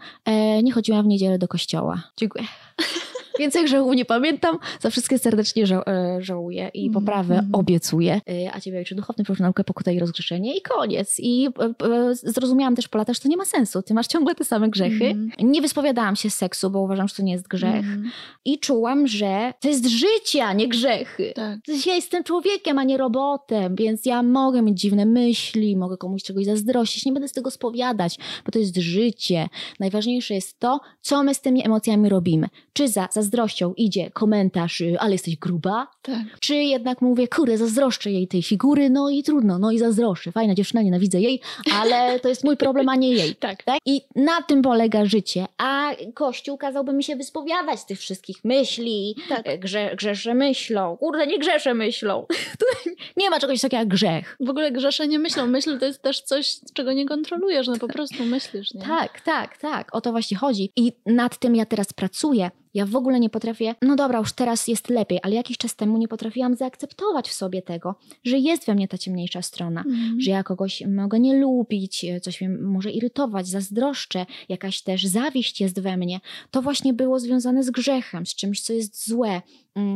nie chodziłam w niedzielę do kościoła. Dziękuję. <laughs> Więcej grzechów nie pamiętam, za wszystkie serdecznie ża- e, żałuję i Mhm, poprawę mhm. obiecuję. E, A Ciebie Ojcze Duchowny, proszę naukę, pokutę i rozgrzeszenie i koniec. I e, zrozumiałam też po latach, że to nie ma sensu. Ty masz ciągle te same grzechy. Mhm. Nie wyspowiadałam się z seksu, bo uważam, że to nie jest grzech. Mhm. I czułam, że to jest życie, a nie grzechy. Tak. Ja jestem człowiekiem, a nie robotem, więc ja mogę mieć dziwne myśli, mogę komuś czegoś zazdrościć, nie będę z tego spowiadać, bo to jest życie. Najważniejsze jest to, co my z tymi emocjami robimy. Czy za zazdrością idzie komentarz, y, ale jesteś gruba, Tak. czy jednak mówię, kurde, zazdroszczę jej tej figury, no i trudno, no i zazdroszczę. Fajna dziewczyna, nienawidzę jej, ale to jest mój problem, a nie jej. <laughs> Tak. Tak? I na tym polega życie. A Kościół kazałby mi się wyspowiadać z tych wszystkich myśli, Tak. e, grze, grzeszę myślą. Kurde, nie grzeszę myślą. <laughs> Nie ma czegoś takiego jak grzech. W ogóle grzesze nie myślą. Myśl to jest też coś, czego nie kontrolujesz, no po prostu myślisz, nie? Tak, tak, tak. O to właśnie chodzi. I nad tym ja teraz pracuję. Ja w ogóle nie potrafię, no dobra, już teraz jest lepiej, ale jakiś czas temu nie potrafiłam zaakceptować w sobie tego, że jest we mnie ta ciemniejsza strona. Mhm. że ja kogoś mogę nie lubić, coś mnie może irytować, zazdroszczę, jakaś też zawiść jest we mnie, to właśnie było związane z grzechem, z czymś, co jest złe, mm,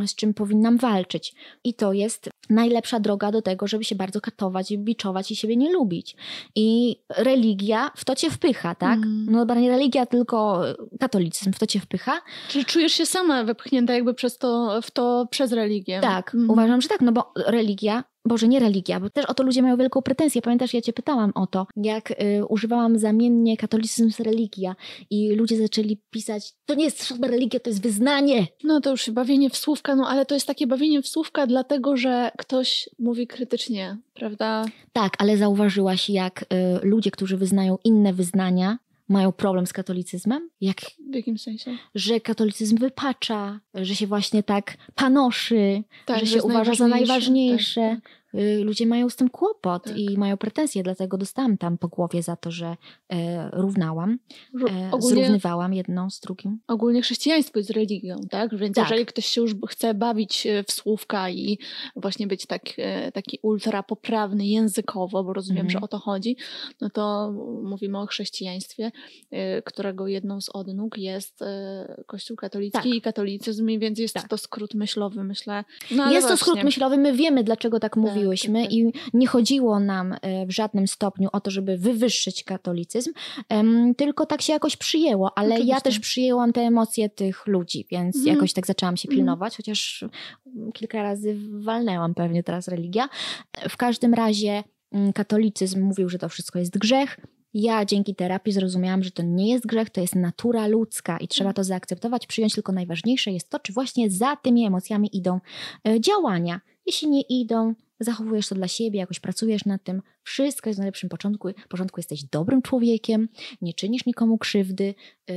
z czym powinnam walczyć. I to jest najlepsza droga do tego, żeby się bardzo katować, i biczować i siebie nie lubić. I religia w to cię wpycha, tak? Mhm. No dobra, nie religia, tylko katolicyzm w to cię wpycha. Czy czujesz się sama wepchnięta jakby przez to, w to przez religię? Tak, Mhm. uważam, że tak, no bo religia, Boże, nie religia, bo też o to ludzie mają wielką pretensję. Pamiętasz, ja cię pytałam o to, jak y, używałam zamiennie katolicyzm z religia i ludzie zaczęli pisać, to nie jest żadna religia, to jest wyznanie. No to już bawienie w słówka, no ale to jest takie bawienie w słówka dlatego, że ktoś mówi krytycznie, prawda? Tak, ale zauważyłaś, jak y, ludzie, którzy wyznają inne wyznania, mają problem z katolicyzmem? Jak, W jakim sensie? że katolicyzm wypacza, że się właśnie tak panoszy, Tak, że się jest uważa za najważniejsze. najważniejsze. Tak, tak. Y, Ludzie mają z tym kłopot Tak. i mają pretensje, dlatego dostałam tam po głowie za to, że e, równałam, Ró- e, Ogólnie, zrównywałam jedną z drugim. ogólnie chrześcijaństwo jest religią, tak? Więc Tak. jeżeli ktoś się już chce bawić e, w słówka i właśnie być tak, taki ultra poprawny językowo, bo rozumiem, Mhm. że o to chodzi, no to mówimy o chrześcijaństwie, którego jedną z odnóg jest Kościół katolicki Tak. i katolicyzm, więc jest Tak. to skrót myślowy, myślę. No, Jest to właśnie. skrót myślowy, my wiemy, dlaczego tak mówiłyśmy i nie chodziło nam e, w żadnym stopniu o to, żeby wywyższyć katolicyzm, tylko tak się jakoś przyjęło, ale ja Oczywiście. też przyjęłam te emocje tych ludzi, więc Mhm. jakoś tak zaczęłam się Mhm. pilnować, chociaż mm, kilka razy walnęłam pewnie teraz religia. W każdym razie mm, katolicyzm mówił, że to wszystko jest grzech. Ja dzięki terapii zrozumiałam, że to nie jest grzech, to jest natura ludzka i trzeba to zaakceptować, przyjąć, tylko najważniejsze jest to, czy właśnie za tymi emocjami idą e, działania. Jeśli nie idą, zachowujesz to dla siebie, jakoś pracujesz nad tym, wszystko jest w najlepszym początku, porządku, jesteś dobrym człowiekiem, nie czynisz nikomu krzywdy, yy,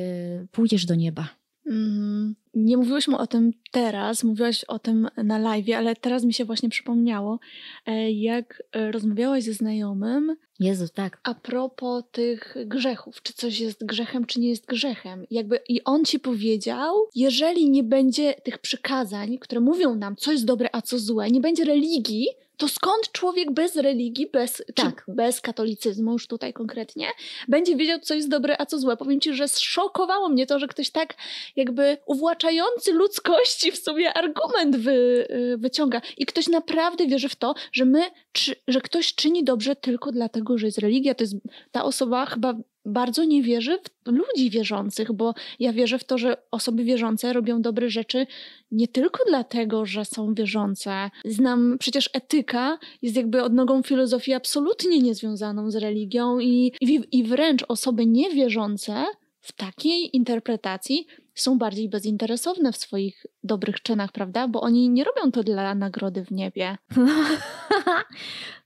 pójdziesz do nieba. Mhm. Nie mówiłyśmy o tym teraz, mówiłaś o tym na live, ale teraz mi się właśnie przypomniało, e, jak e, rozmawiałaś ze znajomym Jezu, tak. a propos tych grzechów, czy coś jest grzechem, czy nie jest grzechem. Jakby i on ci powiedział, jeżeli nie będzie tych przykazań, które mówią nam, co jest dobre, a co złe, nie będzie religii, to skąd człowiek bez religii, bez, Tak. bez katolicyzmu już tutaj konkretnie, będzie wiedział, co jest dobre, a co złe. Powiem ci, że zszokowało mnie to, że ktoś tak jakby uwłaczający ludzkości w sobie argument wy, y, wyciąga. I ktoś naprawdę wierzy w to, że my, czy, że ktoś czyni dobrze tylko dlatego, że jest religia. To jest ta osoba chyba bardzo nie wierzy w ludzi wierzących, bo ja wierzę w to, że osoby wierzące robią dobre rzeczy nie tylko dlatego, że są wierzące. Znam przecież etyka jest jakby odnogą filozofii absolutnie niezwiązaną z religią i, i, i wręcz osoby niewierzące w takiej interpretacji są bardziej bezinteresowne w swoich dobrych czynach, prawda? Bo oni nie robią to dla nagrody w niebie. <laughs>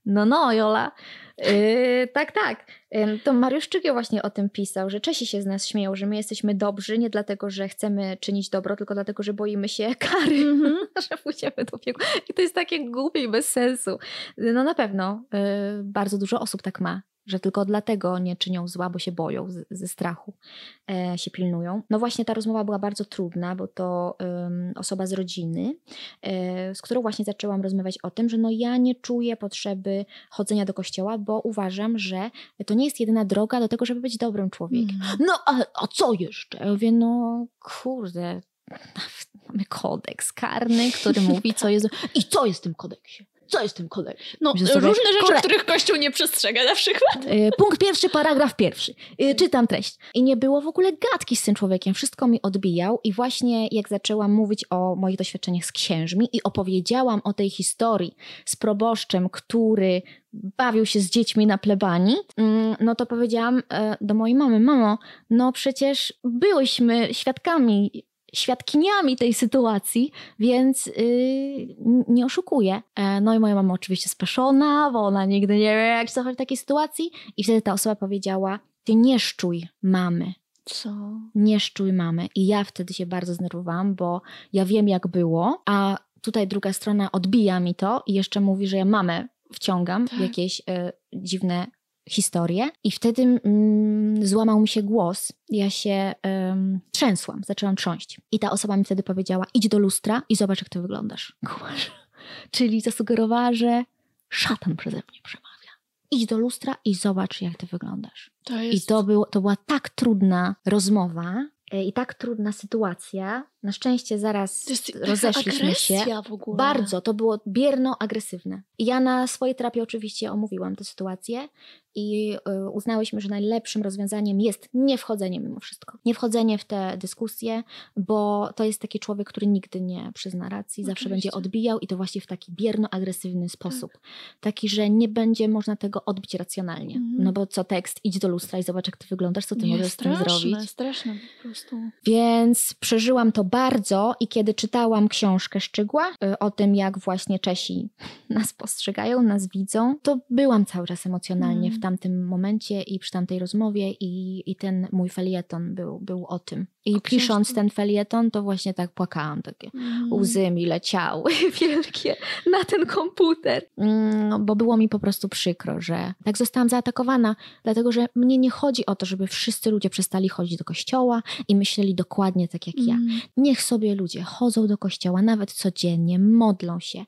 No, no, Jola. Yy, tak, tak. Yy, to Mariusz Czygio właśnie o tym pisał, że Czesi się z nas śmieją, że my jesteśmy dobrzy nie dlatego, że chcemy czynić dobro, tylko dlatego, że boimy się <laughs> kary, mm-hmm. <laughs> że pójdziemy do piekła. I to jest takie głupie i bez sensu. No na pewno yy, bardzo dużo osób tak ma że tylko dlatego nie czynią zła, bo się boją z, ze strachu, e, się pilnują. No właśnie ta rozmowa była bardzo trudna, bo to um, osoba z rodziny, e, z którą właśnie zaczęłam rozmawiać o tym, że no ja nie czuję potrzeby chodzenia do kościoła, bo uważam, że to nie jest jedyna droga do tego, żeby być dobrym człowiekiem. Mm. No a, a co jeszcze? Ja mówię, no kurde, <laughs> mamy kodeks karny, który mówi, co jest... I co jest w tym kodeksie? Co jest w tym kodeksie? No, różne rzeczy, Kore... których Kościół nie przestrzega na przykład. E, punkt pierwszy, paragraf pierwszy. E, czytam treść. I nie było w ogóle gadki z tym człowiekiem. Wszystko mi odbijał i właśnie jak zaczęłam mówić o moich doświadczeniach z księżmi i opowiedziałam o tej historii z proboszczem, który bawił się z dziećmi na plebanii, mm, no to powiedziałam e, do mojej mamy, mamo, no przecież byłyśmy świadkami świadkiniami tej sytuacji, więc yy, nie oszukuję. E, no i moja mama oczywiście speszona, bo ona nigdy nie wie, jak się zachować w takiej sytuacji. I wtedy ta osoba powiedziała, ty nie szczuj mamy. Co? Nie szczuj mamy. I ja wtedy się bardzo znerwowałam, bo ja wiem, jak było, a tutaj druga strona odbija mi to i jeszcze mówi, że ja mamę wciągam tak. w jakieś y, dziwne historię i wtedy mm, złamał mi się głos. Ja się um, trzęsłam, zaczęłam trząść. I ta osoba mi wtedy powiedziała: idź do lustra i zobacz, jak ty wyglądasz. <laughs> Kumasz? Czyli zasugerowała, że szatan przeze mnie przemawia. Idź do lustra i zobacz, jak ty wyglądasz. To jest... I to, był, to była tak trudna rozmowa, E, i tak trudna sytuacja. Na szczęście zaraz rozeszliśmy się. Bardzo, to było bierno agresywne. I ja na swojej terapii oczywiście omówiłam tę sytuację i y, uznałyśmy, że najlepszym rozwiązaniem jest nie wchodzenie mimo wszystko. Nie wchodzenie w te dyskusje, bo to jest taki człowiek, który nigdy nie przyzna racji, oczywiście. zawsze będzie odbijał i to właśnie w taki bierno-agresywny sposób. Tak. Taki, że nie będzie można tego odbić racjonalnie. Mhm. No bo co tekst, idź do lustra i zobacz, jak ty wyglądasz, co ty nie, możesz straszne, z tym zrobić. Straszne po prostu. Więc przeżyłam to bardzo i kiedy czytałam książkę Szczygła y, o tym, jak właśnie Czesi <laughs> nas postrzegają, nas widzą, to byłam cały czas emocjonalnie w tamtym momencie i przy tamtej rozmowie i, i ten mój felieton był, był o tym. I pisząc ten felieton, to właśnie tak płakałam, takie mm. łzy mi leciały <laughs> wielkie na ten komputer. Mm, bo było mi po prostu przykro, że tak zostałam zaatakowana, dlatego że mnie nie chodzi o to, żeby wszyscy ludzie przestali chodzić do kościoła i myśleli dokładnie tak jak mm. ja. Niech sobie ludzie chodzą do kościoła nawet codziennie, modlą się,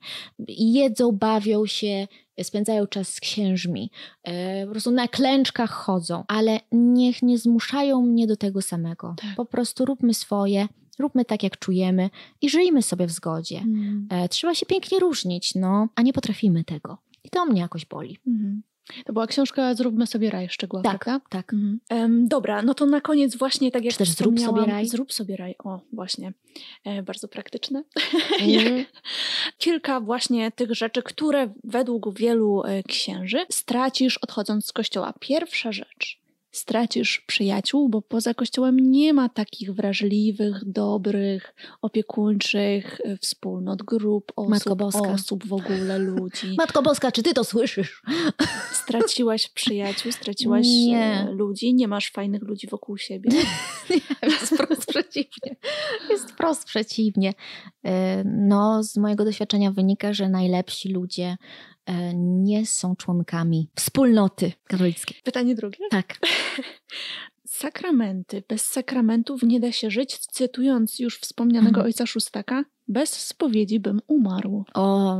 jedzą, bawią się, spędzają czas z księżmi, e, po prostu na klęczkach chodzą, ale niech nie zmuszają mnie do tego samego. Tak. Po prostu róbmy swoje, róbmy tak, jak czujemy i żyjmy sobie w zgodzie. Mm. Trzeba się pięknie różnić, no, a nie potrafimy tego. I to mnie jakoś boli. Mm. To była książka Zróbmy sobie raj szczegółowo, tak, prawda? Tak, mhm. um, Dobra, no to na koniec właśnie tak jak Czy też zrób sobie raj? Zrób sobie raj, o właśnie, e, bardzo praktyczne. <laughs> Mm. Kilka właśnie tych rzeczy, które według wielu e, księży stracisz odchodząc z kościoła. Pierwsza rzecz, stracisz przyjaciół, bo poza kościołem nie ma takich wrażliwych, dobrych, opiekuńczych e, wspólnot, grup osób, osób w ogóle, ludzi. <laughs> Matko Boska, czy ty to słyszysz? <laughs> Straciłaś przyjaciół, straciłaś nie. E, ludzi, nie masz fajnych ludzi wokół siebie. <laughs> nie, jest wprost przeciwnie. Jest wprost przeciwnie. E, no, z mojego doświadczenia wynika, że najlepsi ludzie nie są członkami wspólnoty katolickiej. Pytanie drugie? Tak. <laughs> Sakramenty. Bez sakramentów nie da się żyć. Cytując już wspomnianego mhm. ojca Szóstaka, bez spowiedzi bym umarł. O,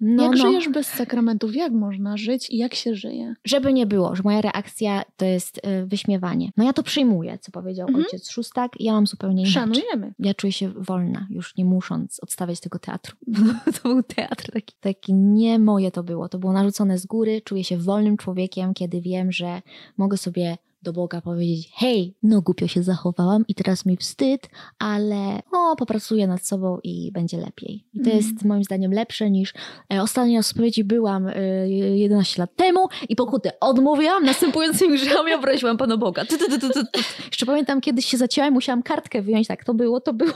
no, jak no. żyjesz bez sakramentów? Jak można żyć i jak się żyje? Żeby nie było, że moja reakcja to jest y, wyśmiewanie. No ja to przyjmuję, co powiedział mhm. ojciec Szóstak. Ja mam zupełnie inaczej. Szanujemy. Ja czuję się wolna, już nie musząc odstawiać tego teatru. <laughs> to był teatr taki, taki nie moje to było. To było narzucone z góry. Czuję się wolnym człowiekiem, kiedy wiem, że mogę sobie do Boga powiedzieć, hej, no głupio się zachowałam i teraz mi wstyd, ale o, popracuję nad sobą i będzie lepiej. I to Mhm. jest moim zdaniem lepsze niż e, ostatnia spowiedzi byłam e, 11 lat temu i pokutę odmówiłam, następującymi grzechami obraziłam Pana Boga. Tu, tu, tu. Jeszcze pamiętam, kiedyś się zacięłam, musiałam kartkę wyjąć, tak, to było, to było.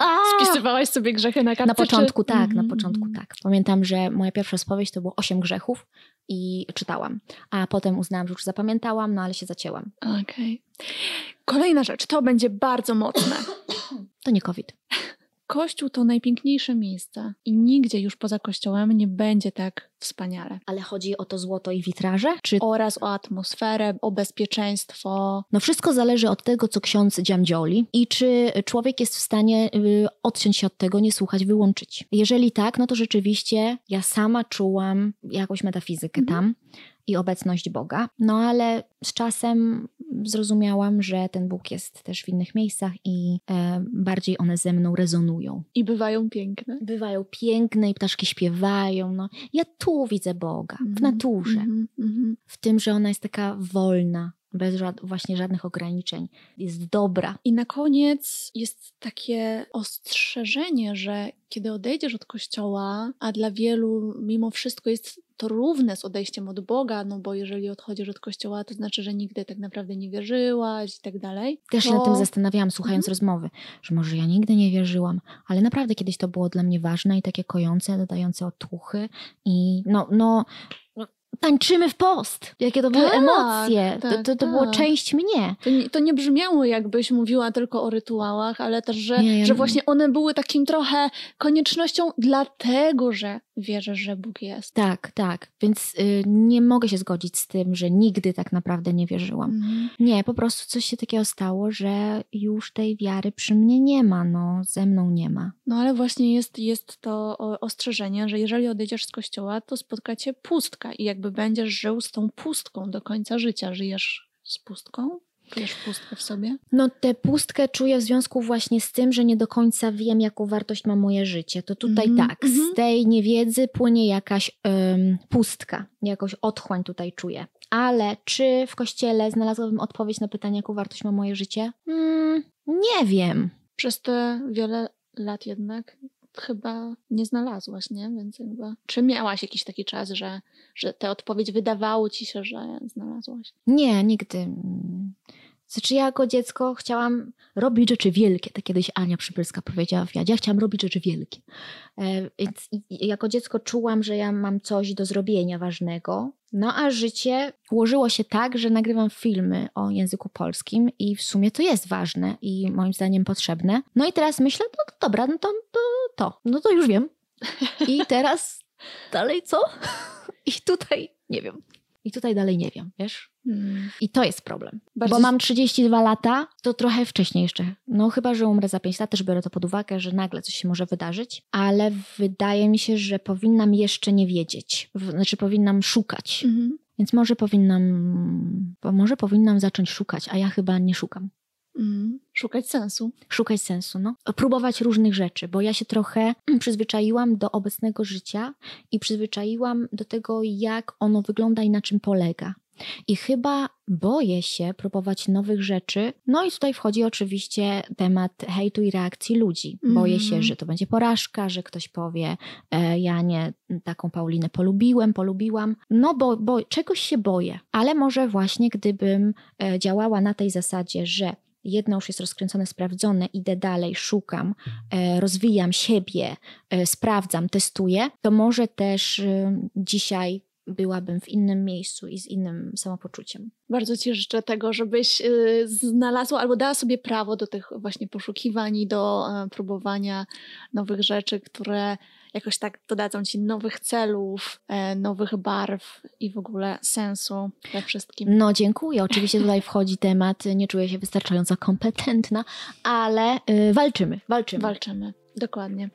A! Spisywałaś sobie grzechy na kartce? Na początku czy... tak, na Mhm, początku tak. Pamiętam, że moja pierwsza spowiedź to było osiem grzechów i czytałam. A potem uznałam, że już zapamiętałam, no ale się zacięłam. Okej. Kolejna rzecz, to będzie bardzo mocne. To nie COVID. Kościół to najpiękniejsze miejsce i nigdzie już poza kościołem nie będzie tak wspaniale. Ale chodzi o to złoto i witraże? Czy Oraz o atmosferę, o bezpieczeństwo. No wszystko zależy od tego, co ksiądz dziamdzioli i czy człowiek jest w stanie y, odciąć się od tego, nie słuchać, wyłączyć. Jeżeli tak, no to rzeczywiście ja sama czułam jakąś metafizykę Mhm. tam i obecność Boga. No ale z czasem zrozumiałam, że ten Bóg jest też w innych miejscach i e, bardziej one ze mną rezonują. I bywają piękne. Bywają piękne i ptaszki śpiewają. No, ja tu widzę Boga, w Mhm, naturze mhm, mhm. w tym, że ona jest taka wolna, bez żad- właśnie żadnych ograniczeń. Jest dobra. I na koniec jest takie ostrzeżenie, że kiedy odejdziesz od kościoła, a dla wielu mimo wszystko jest to równe z odejściem od Boga, no bo jeżeli odchodzisz od kościoła, to znaczy, że nigdy tak naprawdę nie wierzyłaś i tak dalej. Też się to... nad tym zastanawiałam, słuchając Mhm. rozmowy, że może ja nigdy nie wierzyłam, ale naprawdę kiedyś to było dla mnie ważne i takie kojące, dodające otuchy i no, no, no tańczymy w post. Jakie to były Tak, emocje. to, tak, to, to było tak. część mnie. To nie, to nie brzmiało, jakbyś mówiła tylko o rytuałach, ale też, że, Nie, że właśnie one były takim trochę koniecznością, dlatego że wierzysz, że Bóg jest. Tak, tak. Więc y, nie mogę się zgodzić z tym, że nigdy tak naprawdę nie wierzyłam. Mhm. Nie, po prostu coś się takiego stało, że już tej wiary przy mnie nie ma, no, ze mną nie ma. No ale właśnie jest, jest to ostrzeżenie, że jeżeli odejdziesz z kościoła, to spotka cię pustka i jakby będziesz żył z tą pustką do końca życia. Żyjesz z pustką? Czujesz pustkę w sobie? No tę pustkę czuję w związku właśnie z tym, że nie do końca wiem, jaką wartość ma moje życie. To tutaj Mhm, tak, mhm. z tej niewiedzy płynie jakaś em, pustka, jakoś otchłań tutaj czuję. Ale czy w kościele znalazłabym odpowiedź na pytanie, jaką wartość ma moje życie? Hmm, nie wiem. Przez te wiele lat jednak chyba nie znalazłaś, nie? Więc jakby... Czy miałaś jakiś taki czas, że, że tę odpowiedź wydawało ci się, że znalazłaś? Nie, nigdy. Znaczy ja jako dziecko chciałam robić rzeczy wielkie. Tak kiedyś Ania Przybylska powiedziała w Jadzie. Ja chciałam robić rzeczy wielkie. E, Więc jako dziecko czułam, że ja mam coś do zrobienia ważnego. No a życie ułożyło się tak, że nagrywam filmy o języku polskim i w sumie to jest ważne i moim zdaniem potrzebne. No i teraz myślę, no dobra, no to, to, to. No to już wiem. I teraz dalej co? <laughs> I tutaj nie wiem. I tutaj dalej nie wiem, wiesz? Hmm. I to jest problem. Bardzo Bo mam 32 lata, to trochę wcześniej jeszcze. No chyba, że umrę za 5 lat, też biorę to pod uwagę, że nagle coś się może wydarzyć. Ale wydaje mi się, że powinnam jeszcze nie wiedzieć. Znaczy powinnam szukać. Mhm. Więc może powinnam, może powinnam zacząć szukać, a ja chyba nie szukam. Mhm. Szukać sensu. Szukać sensu, no. Próbować różnych rzeczy, bo ja się trochę przyzwyczaiłam do obecnego życia i przyzwyczaiłam do tego, jak ono wygląda i na czym polega. I chyba boję się próbować nowych rzeczy. No i tutaj wchodzi oczywiście temat hejtu i reakcji ludzi. Boję się, Mhm. że to będzie porażka, że ktoś powie, e, ja nie taką Paulinę polubiłem, polubiłam. No bo, bo czegoś się boję. Ale może właśnie gdybym e, działała na tej zasadzie, że jedno już jest rozkręcone, sprawdzone, idę dalej, szukam, e, rozwijam siebie, e, sprawdzam, testuję, to może też e, dzisiaj byłabym w innym miejscu i z innym samopoczuciem. Bardzo Ci życzę tego, żebyś znalazła albo dała sobie prawo do tych właśnie poszukiwań i do próbowania nowych rzeczy, które jakoś tak dodadzą Ci nowych celów, e, nowych barw i w ogóle sensu we wszystkim. No dziękuję. Oczywiście tutaj wchodzi temat, nie czuję się wystarczająco kompetentna, ale y, walczymy, walczymy. Walczymy. Dokładnie.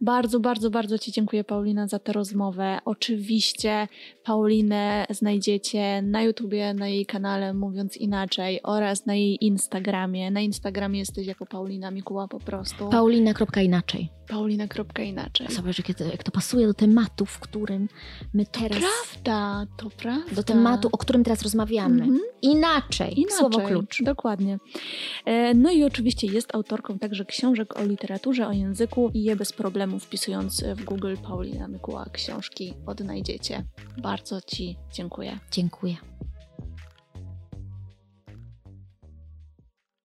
Bardzo, bardzo, bardzo Ci dziękuję, Paulina, za tę rozmowę. Oczywiście Paulinę znajdziecie na YouTubie, na jej kanale Mówiąc Inaczej oraz na jej Instagramie. Na Instagramie jesteś jako Paulina Mikuła po prostu. Paulina. Paulina kropka inaczej. Zobacz, jak to, jak to pasuje do tematu, w którym my teraz... Prawda, to prawda. Do tematu, o którym teraz rozmawiamy. Mhm. Inaczej. Inaczej, Słowo klucz. Dokładnie. E, No i oczywiście jest autorką także książek o literaturze, o języku i je bez problemu wpisując w Google Paulina Mykuła książki odnajdziecie. Bardzo Ci dziękuję. Dziękuję.